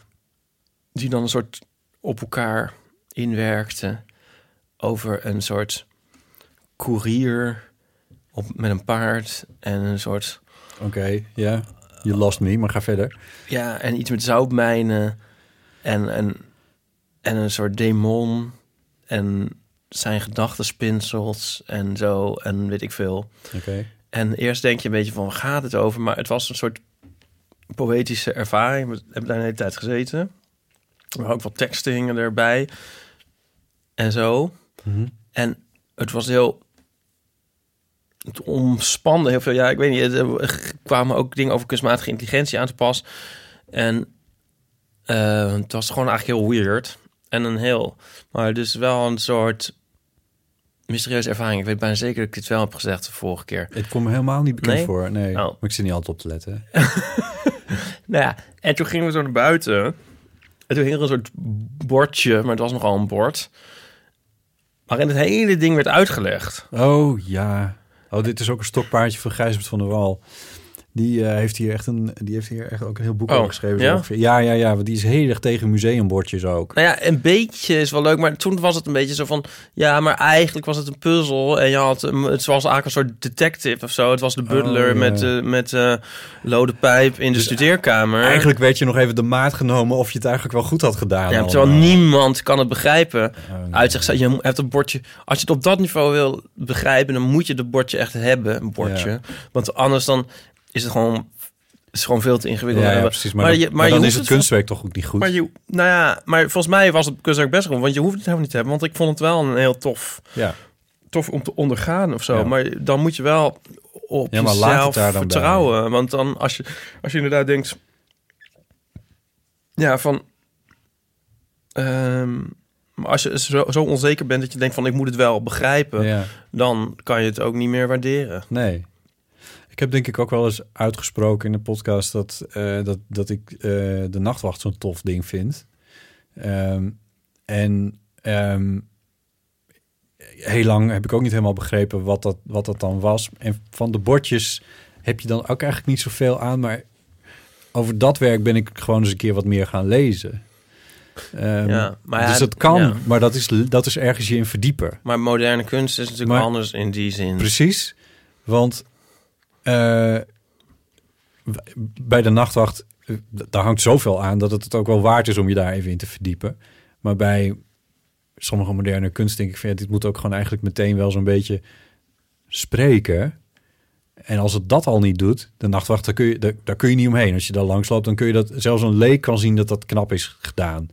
die dan een soort op elkaar inwerkte over een soort koerier op, met een paard en een soort Oké, ja. Je lost me, maar ga verder. ja en iets met zoutmijnen en en en een soort demon en zijn gedachtenspinsels en zo en weet ik veel. Oké. En eerst denk je een beetje van waar gaat het over, maar het was een soort poëtische ervaring. We hebben daar een hele tijd gezeten. Maar ook wat teksten hingen erbij. En zo. Mhm. En het was heel... Het omspande heel veel. Ja, ik weet niet. Er kwamen ook dingen over kunstmatige intelligentie aan te pas. En eh, het was gewoon eigenlijk heel weird. En een heel... Maar dus wel een soort mysterieuze ervaring. Ik weet bijna zeker dat ik dit wel heb gezegd de vorige keer. Het komt me helemaal niet bekend Nee? voor. Nee, Oh. maar ik zit niet altijd op te letten. Nou ja, en toen gingen we zo naar buiten. En toen hing er een soort bordje, maar het was nogal een bord. Waarin het hele ding werd uitgelegd. Oh ja. Oh, dit is ook een stokpaardje van Gijsbert van der Wal. Die, eh, heeft hier echt een, die heeft hier echt ook een heel boek Oh, over geschreven. ja? ongeveer. ja, ja, ja. Want die is heel erg tegen museumbordjes ook. Nou ja, een beetje is wel leuk, maar toen was het een beetje zo van... Ja, maar eigenlijk was het een puzzel. En je had, het was eigenlijk een soort detective of zo. Het was de butler Oh, ja. met, eh met eh lode pijp in de studeerkamer. Eigenlijk werd je nog even de maat genomen of je het eigenlijk wel goed had gedaan. Ja, terwijl allemaal. niemand kan het begrijpen. Oh, nee. Uit zichzelf. Je hebt een bordje. Als je het op dat niveau wil begrijpen, dan moet je het bordje echt hebben. Een bordje. Ja. Want anders dan is het gewoon, is gewoon veel te ingewikkeld. Ja, ja, precies. Maar, dan, je, maar dan je is het kunstwerk toch ook niet goed. Maar je, nou ja, maar volgens mij was het kunstwerk best goed. Want je hoeft het helemaal niet te hebben. Want ik vond het wel een heel tof, ja. tof om te ondergaan of zo. Ja. Maar dan moet je wel op Ja, maar jezelf daar dan vertrouwen. Want dan als je, als je inderdaad denkt... Ja, van... maar als je zo, zo onzeker bent dat je denkt van ik moet het wel begrijpen, dan kan je het ook niet meer waarderen. Nee. Ik heb denk ik ook wel eens uitgesproken in de podcast dat, eh, dat, dat ik eh, de nachtwacht zo'n tof ding vind. Ehm, en ehm, heel lang heb ik ook niet helemaal begrepen wat dat, wat dat dan was. En van de bordjes heb je dan ook eigenlijk niet zoveel aan. Maar over dat werk ben ik gewoon eens een keer wat meer gaan lezen. Ehm, Ja, maar ja, dus dat kan, ja. maar dat is, dat is ergens je in verdiepen. Maar moderne kunst is natuurlijk anders in die zin. Precies, want bij de nachtwacht, eh, daar hangt zoveel aan dat het het ook wel waard is om je daar even in te verdiepen. Maar bij sommige moderne kunst denk ik van ja, dit moet ook gewoon eigenlijk meteen wel zo'n beetje spreken. En als het dat al niet doet, de nachtwacht, daar kun je, daar, daar kun je niet omheen. Als je daar langs loopt, dan kun je dat, zelfs een leek kan zien dat dat knap is gedaan.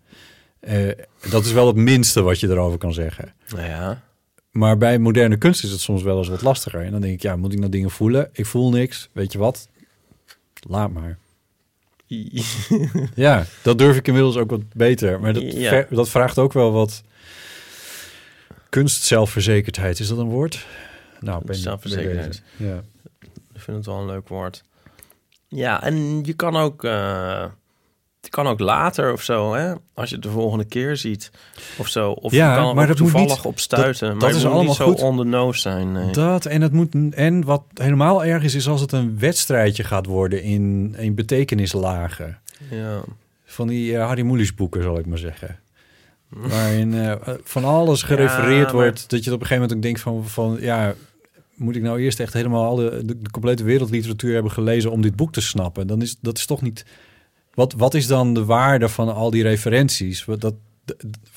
Eh, dat is wel het minste wat je erover kan zeggen. Nou ja. Maar bij moderne kunst is het soms wel eens wat lastiger. En dan denk ik, ja, moet ik nou dingen voelen? Ik voel niks. Weet je wat? Laat maar. Ja, dat durf ik inmiddels ook wat beter. Maar dat, Ja. ver- dat vraagt ook wel wat kunstzelfverzekerdheid. Is dat een woord? Nou, ben Zelfverzekerdheid. Ja. Ik vind het wel een leuk woord. Ja, en je kan ook, eh, je kan ook later of zo, hè? Als je het de volgende keer ziet of zo. Of Ja, je kan er maar dat moet toevallig niet- op stuiten. dat- maar dat het is allemaal niet zo goed. on the nose zijn. Nee. Dat en het moet en wat helemaal erg is, is als het een wedstrijdje gaat worden in, in betekenislagen. Ja. Van die eh, Harry Mulisch boeken, zal ik maar zeggen. Waarin eh, van alles gerefereerd maar- wordt. Dat je op een gegeven moment ook denkt van, van ja, moet ik nou eerst echt helemaal alle, de, de complete wereldliteratuur hebben gelezen om dit boek te snappen? Dan is dat is toch niet. Wat, wat is dan de waarde van al die referenties? Dat,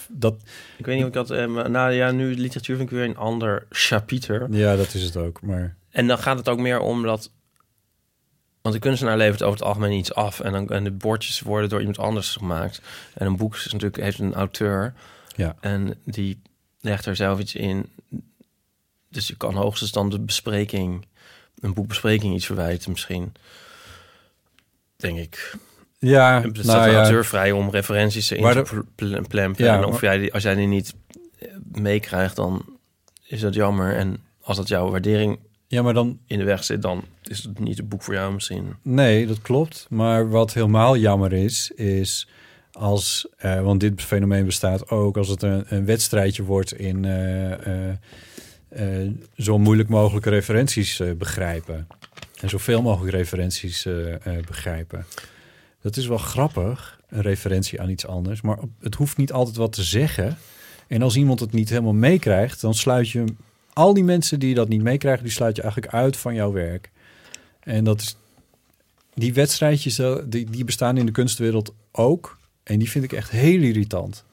dat, Ik weet niet of ik dat... eh, nou ja, nu literatuur vind ik weer een ander chapiter. ja, dat is het ook. Maar En dan gaat het ook meer om dat... Want de kunstenaar levert over het algemeen iets af. En, dan, en de bordjes worden door iemand anders gemaakt. En een boek is natuurlijk, heeft een auteur. Ja. En die legt er zelf iets in. Dus je kan hoogstens dan de bespreking... Een boekbespreking iets verwijten misschien. Denk ik. Ja, Het staat nou de ja, auteur vrij om referenties in te de- pl- pl- plempen. Ja, en of maar- jij die, als jij die niet eh, meekrijgt, dan is dat jammer. En als dat jouw waardering ja, maar dan in de weg zit, dan is het niet het boek voor jou misschien. Nee, dat klopt. Maar wat helemaal jammer is, is als, eh, want dit fenomeen bestaat ook als het een, een wedstrijdje wordt in eh, zo moeilijk mogelijke referenties begrijpen. En zoveel mogelijk referenties begrijpen. Dat is wel grappig, een referentie aan iets anders. Maar het hoeft niet altijd wat te zeggen. En als iemand het niet helemaal meekrijgt, dan sluit je al die mensen die dat niet meekrijgen, die sluit je eigenlijk uit van jouw werk. En dat is die wedstrijdjes, eh, die, die bestaan in de kunstwereld ook. En die vind ik echt heel irritant.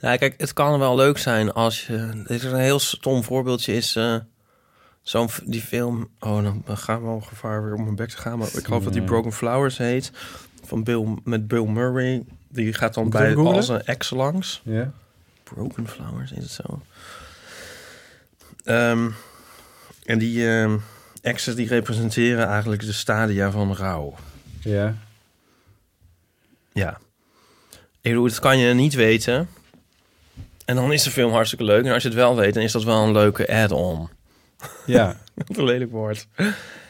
Nou, kijk, het kan wel leuk zijn als je... Er is een heel stom voorbeeldje is... eh, Zo'n die film... Oh, dan gaan we al gevaar weer om mijn bek te gaan. Maar ik geloof dat die. Broken Flowers heet. Van Bill, met Bill Murray. Die gaat dan Moet bij als een ex langs. Ja. Broken Flowers, is het zo? Ehm, en die ehm exes die representeren eigenlijk de stadia van rouw. Ja. Ja. Ik bedoel, dat kan je niet weten. En dan is de film hartstikke leuk. En als je het wel weet, dan is dat wel een leuke add-on. Ja. Wat een lelijk woord.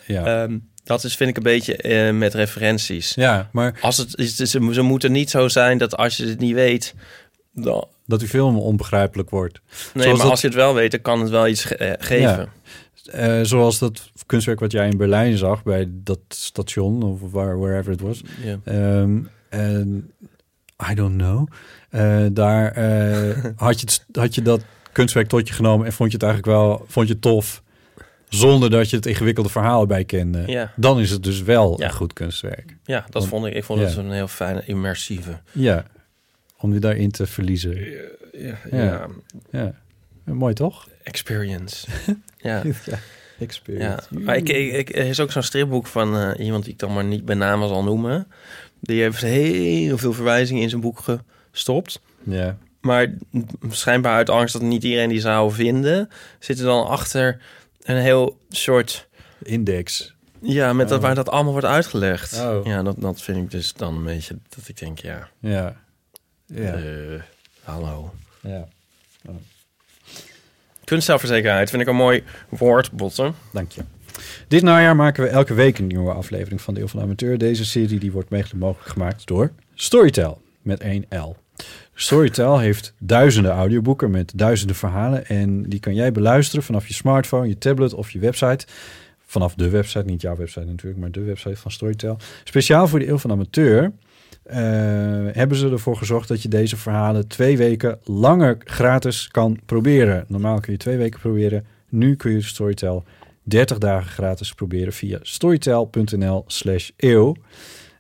Ja. Ehm, dat is, vind ik, een beetje eh, met referenties. ja, maar Als het, is, ze, ze moeten niet zo zijn dat als je het niet weet... Dan, dat die film onbegrijpelijk wordt. nee, Zoals maar dat- als je het wel weet, dan kan het wel iets ge- eh, geven. Eh, zoals dat kunstwerk wat jij in Berlijn zag bij dat station of waar, wherever het was. En I don't know. Daar had, je had je dat kunstwerk tot je genomen en vond je het eigenlijk wel vond je het tof. Zonder dat je het ingewikkelde verhaal bij kende. Ja. Dan is het dus wel Ja. een goed kunstwerk. Ja, dat Want- vond ik. Ik vond ja. het een heel fijne, immersieve. Ja, om je daarin te verliezen. Ja, Ja. Ja, mooi toch? experience. ja. ja. Experience. Ja, maar ik, ik, ik- er is ook zo'n stripboek van eh, iemand die ik dan maar niet bij naam zal noemen. Die heeft heel veel verwijzingen in zijn boek gestopt. Ja. Maar schijnbaar uit angst dat niet iedereen die zou vinden, zit er dan achter een heel soort... Index. Ja, met dat, Oh. waar dat allemaal wordt uitgelegd. Oh. Ja, dat, dat vind ik dus dan een beetje dat ik denk, ja, Ja. Ja. eh, hallo. ja. Kunstzelfverzekerdheid vind ik een mooi woord, Botten. Dank je. Dit najaar maken we elke week een nieuwe aflevering van de Eeuw van de Amateur. Deze serie die wordt mogelijk gemaakt door Storytel met 1 L. Storytel heeft duizenden audioboeken met duizenden verhalen. En die kan jij beluisteren vanaf je smartphone, je tablet of je website. Vanaf de website, niet jouw website natuurlijk, maar de website van Storytel. Speciaal voor de Eeuw van Amateur eh, hebben ze ervoor gezorgd dat je deze verhalen twee weken langer gratis kan proberen. Normaal kun je twee weken proberen. Nu kun je Storytel 30 dagen gratis proberen via storytel.nl slash eeuw.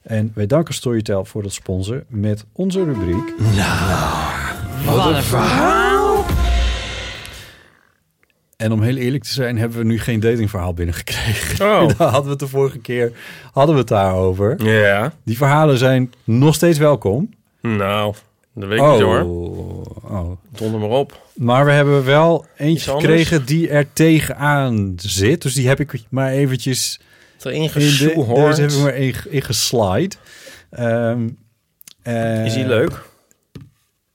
En wij danken Storytel voor het sponsor met onze rubriek... Wat een verhaal! En om heel eerlijk te zijn, hebben we nu geen datingverhaal binnengekregen. Oh. Daar hadden we het de vorige keer hadden we het daarover. Ja. Die verhalen zijn nog steeds welkom. Nou, dat weet ik niet hoor. Oh. Donder maar op. Maar we hebben wel eentje gekregen die er tegenaan zit. Dus die heb ik maar eventjes Erin in de, geshoehorned. Deze heb ik maar in, in geslide. Ehm, eh, Is die leuk?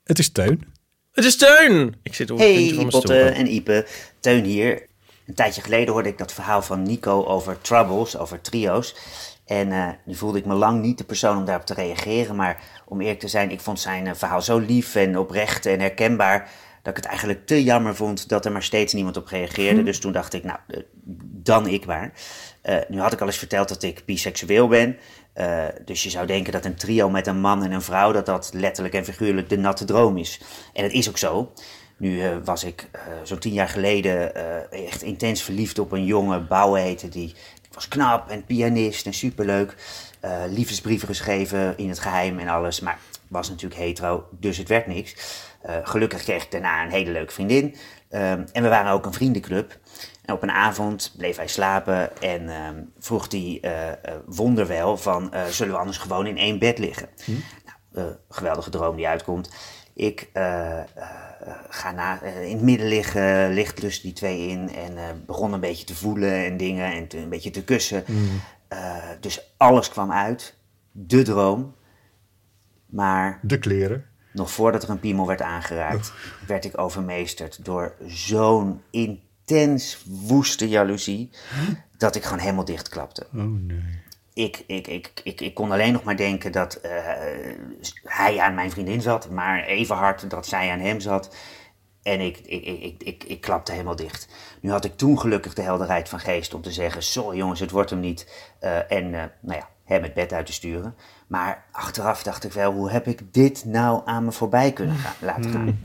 Het is Teun. Het is Teun! Ik zit op het puntje Hey van Botte en Ipe, Teun hier. Een tijdje geleden hoorde ik dat verhaal van Nico over troubles, over trio's. En eh, nu voelde ik me lang niet de persoon om daarop te reageren. Maar om eerlijk te zijn, ik vond zijn eh, verhaal zo lief en oprecht en herkenbaar... dat ik het eigenlijk te jammer vond dat er maar steeds niemand op reageerde. Hm. Dus toen dacht ik, nou, eh, dan ik maar. Eh, nu had ik al eens verteld dat ik biseksueel ben. Eh, dus je zou denken dat een trio met een man en een vrouw... dat dat letterlijk en figuurlijk de natte droom is. En dat is ook zo. Nu was ik zo'n tien jaar geleden echt intens verliefd op een jonge Bouwe heette die. Was knap en pianist en superleuk. Eh liefdesbrieven geschreven in het geheim en alles. Maar was natuurlijk hetero, dus het werd niks. Eh, gelukkig kreeg ik daarna een hele leuke vriendin. Ehm, en we waren ook een vriendenclub. En op een avond bleef hij slapen en ehm, vroeg hij eh, eh, wonderwel van... zullen we anders gewoon in één bed liggen? Nou, eh, geweldige droom die uitkomt. Ik ga na, in het midden liggen, ligt dus die twee in en begon een beetje te voelen en dingen en te- een beetje te kussen. Eh, dus alles kwam uit, de droom. Maar De kleren. Nog voordat er een piemel werd aangeraakt, werd ik overmeesterd door zo'n intens woeste jaloezie, dat ik gewoon helemaal dichtklapte. Oh nee. Ik, ik, ik, ik, ik kon alleen nog maar denken dat eh, hij aan mijn vriendin zat, maar even hard dat zij aan hem zat. En ik, ik, ik, ik, ik, klapte helemaal dicht. Nu had ik toen gelukkig de helderheid van geest om te zeggen: Sorry jongens, het wordt hem niet. Eh, en eh, nou ja, hem het bed uit te sturen. Maar achteraf dacht ik wel: hoe heb ik dit nou aan me voorbij kunnen gaan, laten gaan?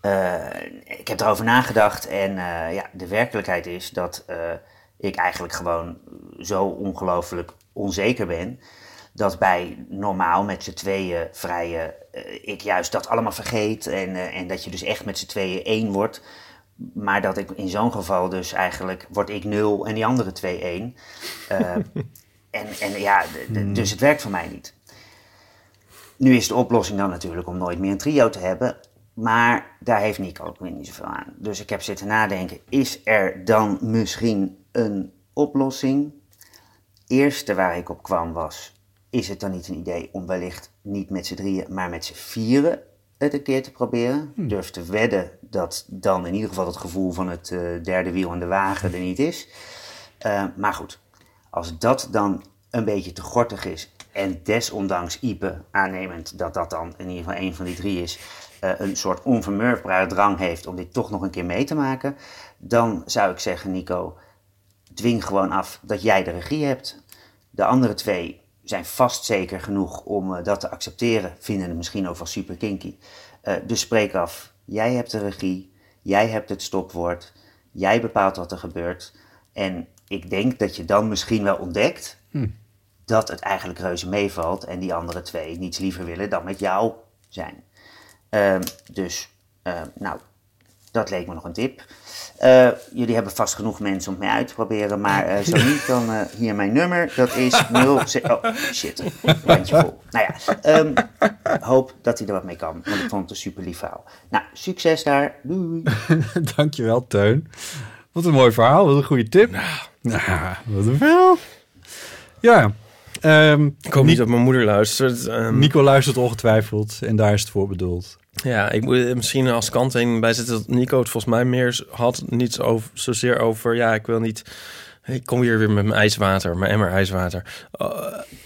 Eh, ik heb erover nagedacht en eh, ja, de werkelijkheid is dat eh, ik eigenlijk gewoon zo ongelooflijk onzeker ben. Dat bij normaal met z'n tweeën vrijen eh, ik juist dat allemaal vergeet. En, en dat je dus echt met z'n tweeën één wordt. Maar dat ik in zo'n geval dus eigenlijk word ik nul en die andere twee één. En, en ja, d- dus het werkt voor mij niet. Nu is de oplossing dan natuurlijk om nooit meer een trio te hebben. Maar daar heeft Nico ook weer niet zoveel aan. Dus ik heb zitten nadenken, is er dan misschien een oplossing? Eerste waar ik op kwam was, is het dan niet een idee om wellicht niet met z'n drieën, maar met z'n vieren het een keer te proberen? Ik Durf te wedden dat dan in ieder geval het gevoel van het eh, derde wiel aan de wagen er niet is. Eh, maar goed, als dat dan een beetje te gortig is en desondanks Ipe aannemend dat dat dan in ieder geval een van die drie is, eh, een soort onvermurfbare drang heeft om dit toch nog een keer mee te maken, dan zou ik zeggen, Nico, dwing gewoon af dat jij de regie hebt. De andere twee zijn vast zeker genoeg om eh, dat te accepteren, vinden het misschien ook wel super kinky. Eh, dus spreek af, jij hebt de regie, jij hebt het stopwoord, jij bepaalt wat er gebeurt. En ik denk dat je dan misschien wel ontdekt Hm. dat het eigenlijk reuze meevalt en die andere twee niets liever willen dan met jou zijn. Ehm, dus, ehm, nou, dat leek me nog een tip. Eh, jullie hebben vast genoeg mensen om mee uit te proberen, maar eh, zo niet, dan eh, hier mijn nummer. Dat is 0... Oh, shit. Randje vol. Nou ja, ehm, hoop dat hij er wat mee kan, want ik vond het een super lief verhaal. Nou, succes daar. Doei. Dankjewel, Teun. Wat een mooi verhaal, wat een goede tip. Nou, wat een verhaal. Ja. ehm, Ik hoop niet dat mijn moeder luistert. Ehm, Nico luistert ongetwijfeld en daar is het voor bedoeld. Ja, ik moet misschien als kanttekening bij zetten dat Nico het volgens mij meer had niet over, zozeer over... Ja, ik wil niet Ik kom hier weer met mijn ijswater, mijn emmer ijswater. Uh,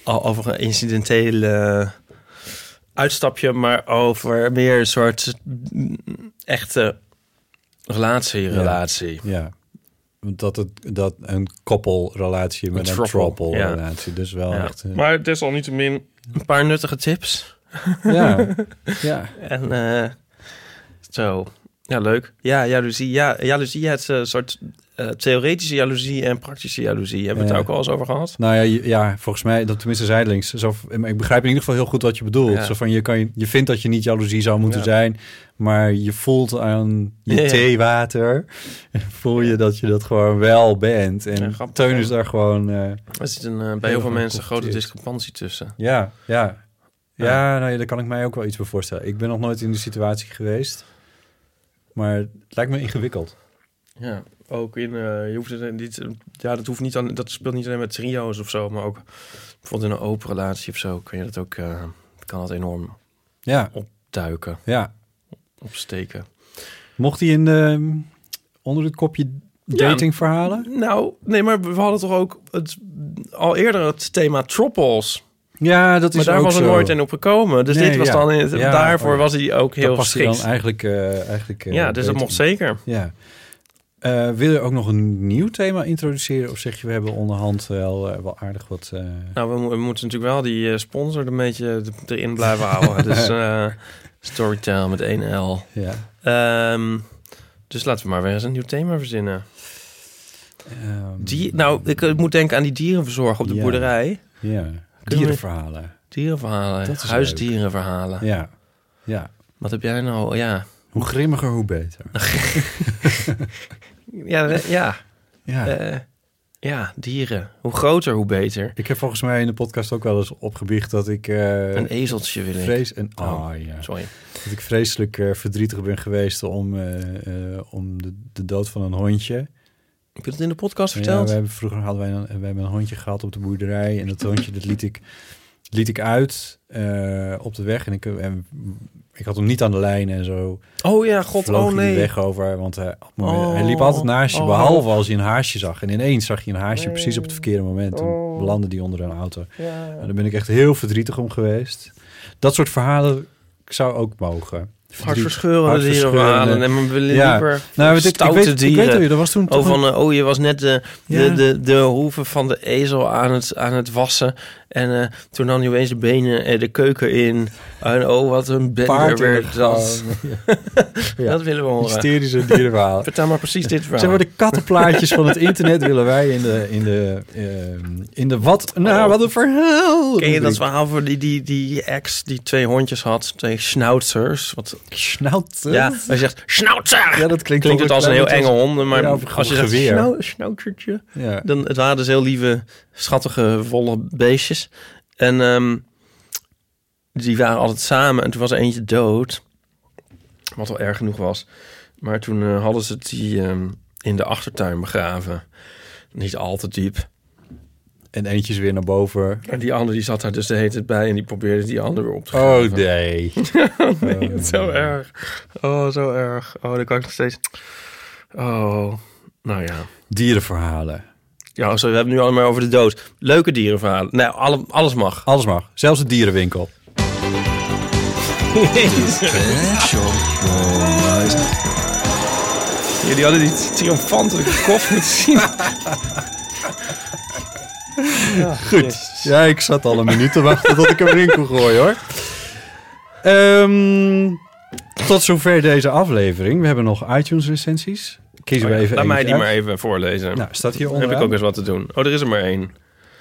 al over een incidentele uitstapje, maar over meer een soort mm, echte relatie, relatie. Ja. Dat, het, dat een koppelrelatie met een, trouble, ja. relatie. Dus wel Ja. echt... eh, Maar desalniettemin een paar nuttige tips. Ja, ja. En eh, zo. Ja, leuk. Ja, jaloezie. Ja, jaloezie, het is een soort eh, theoretische jaloezie en praktische jaloezie. Hebben we het daar ook al eens over gehad? Nou ja, ja, volgens mij, dat tenminste zijdelings. Zo, ik begrijp in ieder geval heel goed wat je bedoelt. Zo van, je, kan, je- je vindt dat je niet jaloezie zou moeten zijn, maar je voelt aan je theewater, voel je dat je dat gewoon wel bent. En Teun is daar gewoon... eh, Er zit een, eh, bij heel veel mensen een grote discrepantie tussen. Ja, ja. Ja, Ja. nou ja, daar kan ik mij ook wel iets bij voorstellen. Ik ben nog nooit in die situatie geweest, maar het lijkt me ingewikkeld. Ja, ook in, eh, je hoeft het niet, ja, dat hoeft niet aan, dat speelt niet alleen met trio's of zo, maar ook bijvoorbeeld in een open relatie of zo kun je dat ook, eh, kan dat enorm Ja. opduiken, Ja. opsteken. Mocht hij in de, onder het kopje datingverhalen? Nou, nee, maar we hadden toch ook het, al eerder het thema troppels. Ja, dat is maar daar ook was er nooit in opgekomen. Dus Nee, dit was ja. dan, in het- Ja, daarvoor oh ja. was hij ook heel dan eigenlijk... eh, eigenlijk ja, dus dat mocht zeker. Ja. Eh, wil je ook nog een nieuw thema introduceren? Of zeg je, we hebben onderhand wel, eh, wel aardig wat... eh, Nou, we, mo- we moeten natuurlijk wel die sponsor een beetje erin blijven houden. dus Storytel met 1 L. Ja. Ehm, dus laten we maar weer eens een nieuw thema verzinnen. ehm, Die, nou, ik moet denken aan die dierenverzorger op de Ja. boerderij. ja, dierenverhalen. Dierenverhalen, Dat is huisdierenverhalen. Ja, ja. Wat heb jij nou? Ja, Hoe grimmiger, hoe beter. ja, ja. Ja. Eh, ja, dieren. Hoe groter, hoe beter. Ik heb volgens mij in de podcast ook wel eens opgebiecht dat ik... eh, Een ezeltje wil ik. vrees en Oh, ah, ja. Sorry. Dat ik vreselijk eh, verdrietig ben geweest om, om de, de dood van een hondje. Heb je dat in de podcast Ja, verteld? we hebben, vroeger hadden wij een, we hebben een hondje gehad op de boerderij. En dat hondje dat liet, ik, liet ik uit eh, op de weg. En ik, en ik had hem niet aan de lijn en zo. Oh ja, god, vloog oh hij nee. de weg over. Want hij, Oh, hij liep altijd naast je, oh. behalve als hij een haasje zag. En ineens zag je een haasje precies op het verkeerde moment. Toen Oh. belandde die onder een auto. Ja. En daar ben ik echt heel verdrietig om geweest. Dat soort verhalen zou ook mogen. Hartverscheurende dierenverhalen. En we willen Ja. liever Nou, weet ik- ik stoute weet- ik dieren. weet er was toen oh, van, eh, oh, je was net de, de, Ja. de, de hoeven van de ezel aan het, aan het wassen. En eh, toen nam je opeens de benen en de keuken in. En oh, wat een in werd dat. Ja. Dat willen we horen. Hysterische dierenverhalen. Vertel maar precies dit verhaal. Zeg maar, de kattenplaatjes van het internet willen wij in de, in de, ehm, in de wat, nou, wat een verhaal. Ken je dat verhaal voor die, die, die ex die twee hondjes had? Twee schnauzers. Wat... Schnauzer? Ja, hij zegt schnauzer. Ja, dat klinkt, Klinkt het als een heel enge hond, maar Ja, als je zegt schnau, schnauzertje, Ja. dan het waren dus heel lieve, schattige, volle beestjes. En ehm, die waren altijd samen en toen was er eentje dood, wat wel erg genoeg was. Maar toen eh, hadden ze die ehm, in de achtertuin begraven. Niet al te diep. En eentje is weer naar boven. En die andere die zat daar dus de hele tijd bij en die probeerde die andere weer op te Oh graven. nee. is zo erg. Oh, zo erg. Oh, dan kan ik nog steeds... Oh, nou ja. Dierenverhalen. Ja, zo, we hebben het nu allemaal over de dood. Leuke dierenverhalen. Nee, alle, alles mag. Alles mag. Zelfs de dierenwinkel. Jullie hadden die triomfantelijke kop moeten zien. Goed. Ja, ik zat al een minuut te wachten tot ik hem erin kon gooien hoor. Ehm, tot zover deze aflevering. We hebben nog iTunes recensies. Kiezen Oh we even Laat mij die uit. maar even voorlezen. Nou, staat hier Dan heb ik onderaan. ook eens wat te doen. Oh, er is er maar één.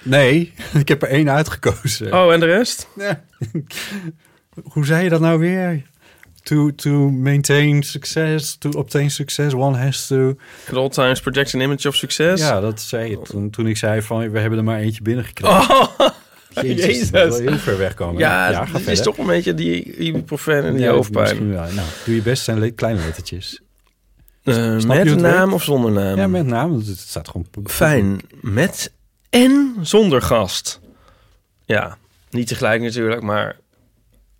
Nee, ik heb er één uitgekozen. Oh, en de rest? Ja. Hoe zei je dat nou weer? To, to maintain success, to obtain success, one has to... At all times project an image of success. Ja, dat zei je toen, toen ik zei van, we hebben er maar eentje binnengekregen. Oh, Jezus, Jezus. dat is wel heel ver wegkomen. Ja, het is toch een beetje die ibuprofen en die Ja, hoofdpijn. wel. Nou, doe je best zijn le- kleine lettertjes. Eh, met naam werkt? of zonder naam? Ja, met naam. Het staat gewoon... Fijn. Met en zonder gast. Ja, niet tegelijk natuurlijk, maar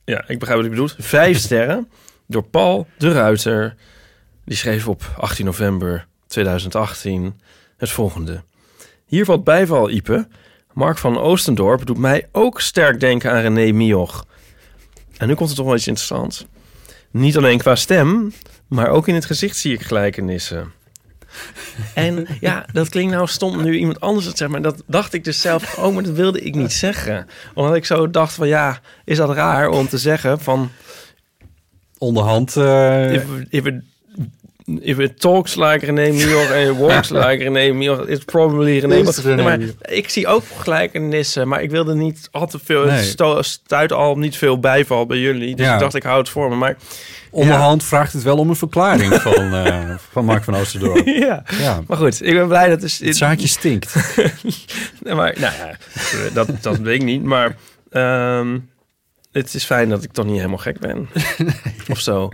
ja, ik begrijp wat je bedoelt. Vijf sterren door Paul de Ruiter. Die schreef op 18 november 2018 het volgende. Hier valt bijval, Ipe. Mark van Oostendorp doet mij ook sterk denken aan René Mioch. En nu komt het toch wel iets interessants. Niet alleen qua stem, maar ook in het gezicht zie ik gelijkenissen. En ja, dat klinkt nou stom nu iemand anders het zegt, maar dat dacht ik dus zelf ook, maar dat wilde ik niet zeggen. Omdat ik zo dacht van ja, is dat raar om te zeggen van... Onderhand... eh, If, if, it, if it talks like René Mioch en walks like René Mioch, it's probably René Mioch. Nee, maar ik zie ook gelijkenissen, maar ik wilde niet al te veel... Nee. Stuit al niet veel bijval bij jullie, dus Ja. ik dacht ik hou het voor me. Maar Onderhand vraagt het wel om een verklaring van, eh, van Mark van Oosterdorp. ja. Ja. maar goed, ik ben blij dat... Dus, Het zaadje stinkt. Nee, maar, nou ja, dat, dat weet ik niet. Maar ehm, het is fijn dat ik toch niet helemaal gek ben. Of zo.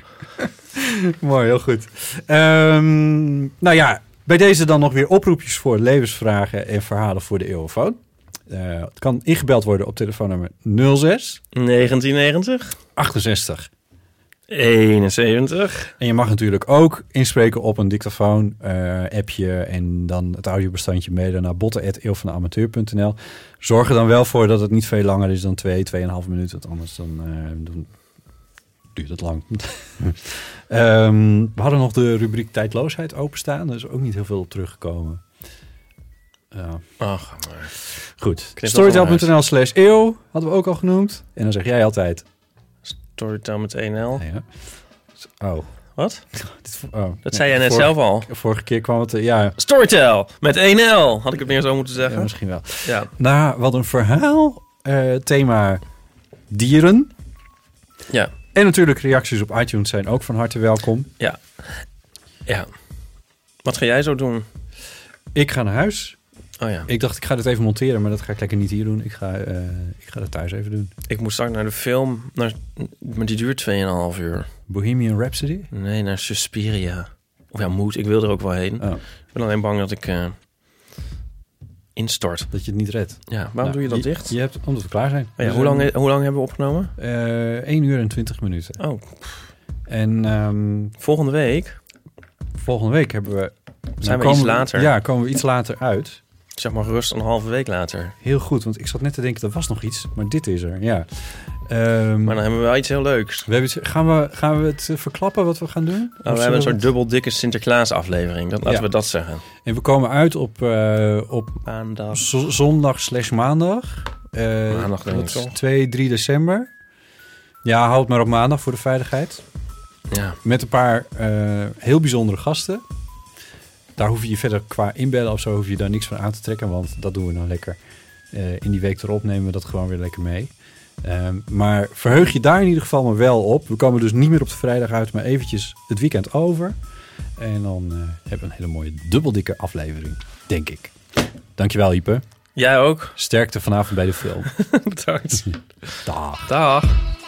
Mooi, heel goed. Ehm, nou ja, bij deze dan nog weer oproepjes voor levensvragen en verhalen voor de eeuwenfoon. Eh, het kan ingebeld worden op telefoonnummer 06 1990. 68 71. En je mag natuurlijk ook inspreken op een dictafoon eh, appje en dan het audiobestandje mailen naar botten.eeuwvanamateur.nl. Zorg er dan wel voor dat het niet veel langer is dan 2, 2,5 minuten, want anders dan, eh, dan duurt het lang. Ehm, we hadden nog de rubriek tijdloosheid openstaan, daar is ook niet heel veel op teruggekomen. Ja. Ach, maar. Goed. Storytel.nl slash eeuw hadden we ook al genoemd. En dan zeg jij altijd... Storytel met 1L. Ja. Oh. Wat? Oh. Dat zei jij net Vorige- zelf al. Vorige keer kwam het... eh, Ja, Storytel met 1L. Had ik het meer zo moeten zeggen? Ja, misschien wel. Ja. Nou, wat een verhaal. Eh, thema dieren. Ja. En natuurlijk reacties op iTunes zijn ook van harte welkom. Ja. Ja. Wat ga jij zo doen? Ik ga naar huis. Oh ja. Ik dacht, ik ga dit even monteren, maar dat ga ik lekker niet hier doen. Ik ga, eh, ik ga dat thuis even doen. Ik moet straks naar de film, naar, maar die duurt 2,5 uur. Bohemian Rhapsody? Nee, naar Suspiria. Of ja, moet. Ik wil er ook wel heen. Oh. Ik ben alleen bang dat ik eh, instort. Dat je het niet redt. Ja, waarom Nou, doe je dat dicht? Je hebt, omdat we klaar zijn. Oh ja, We hoe, lang, hoe lang hebben we opgenomen? Eh 1 uur en 20 minuten. Oh. En ehm, Volgende week volgende week hebben we... zijn we iets later. Ja, komen we iets later uit. Zeg maar gerust een halve week later. Heel goed, want ik zat net te denken, er was nog iets, maar dit is er, ja. Ehm, Maar dan hebben we wel iets heel leuks. we hebben, gaan, we, gaan we het eh, verklappen wat we gaan doen? Oh, Of we hebben een soort het- dubbel dikke Sinterklaas aflevering. Dat, laten Ja. we dat zeggen. En we komen uit op, eh, op Maandag. zo- zondag slash maandag. Eh, Maandag denk dat ik is toch? 2, 3 december. Ja, houd maar op maandag voor de veiligheid. Ja. Met een paar heel bijzondere gasten. Daar hoef je je verder qua inbellen of zo hoef je daar niks van aan te trekken. Want dat doen we dan lekker. Eh, in die week erop nemen we dat gewoon weer lekker mee. Ehm, maar verheug je daar in ieder geval maar wel op. We komen dus niet meer op de vrijdag uit, maar eventjes het weekend over. En dan eh, hebben we een hele mooie dubbeldikke aflevering, denk ik. Dankjewel, Ipe. Jij ook. Sterkte vanavond bij de film. Bedankt. Dag. Dag.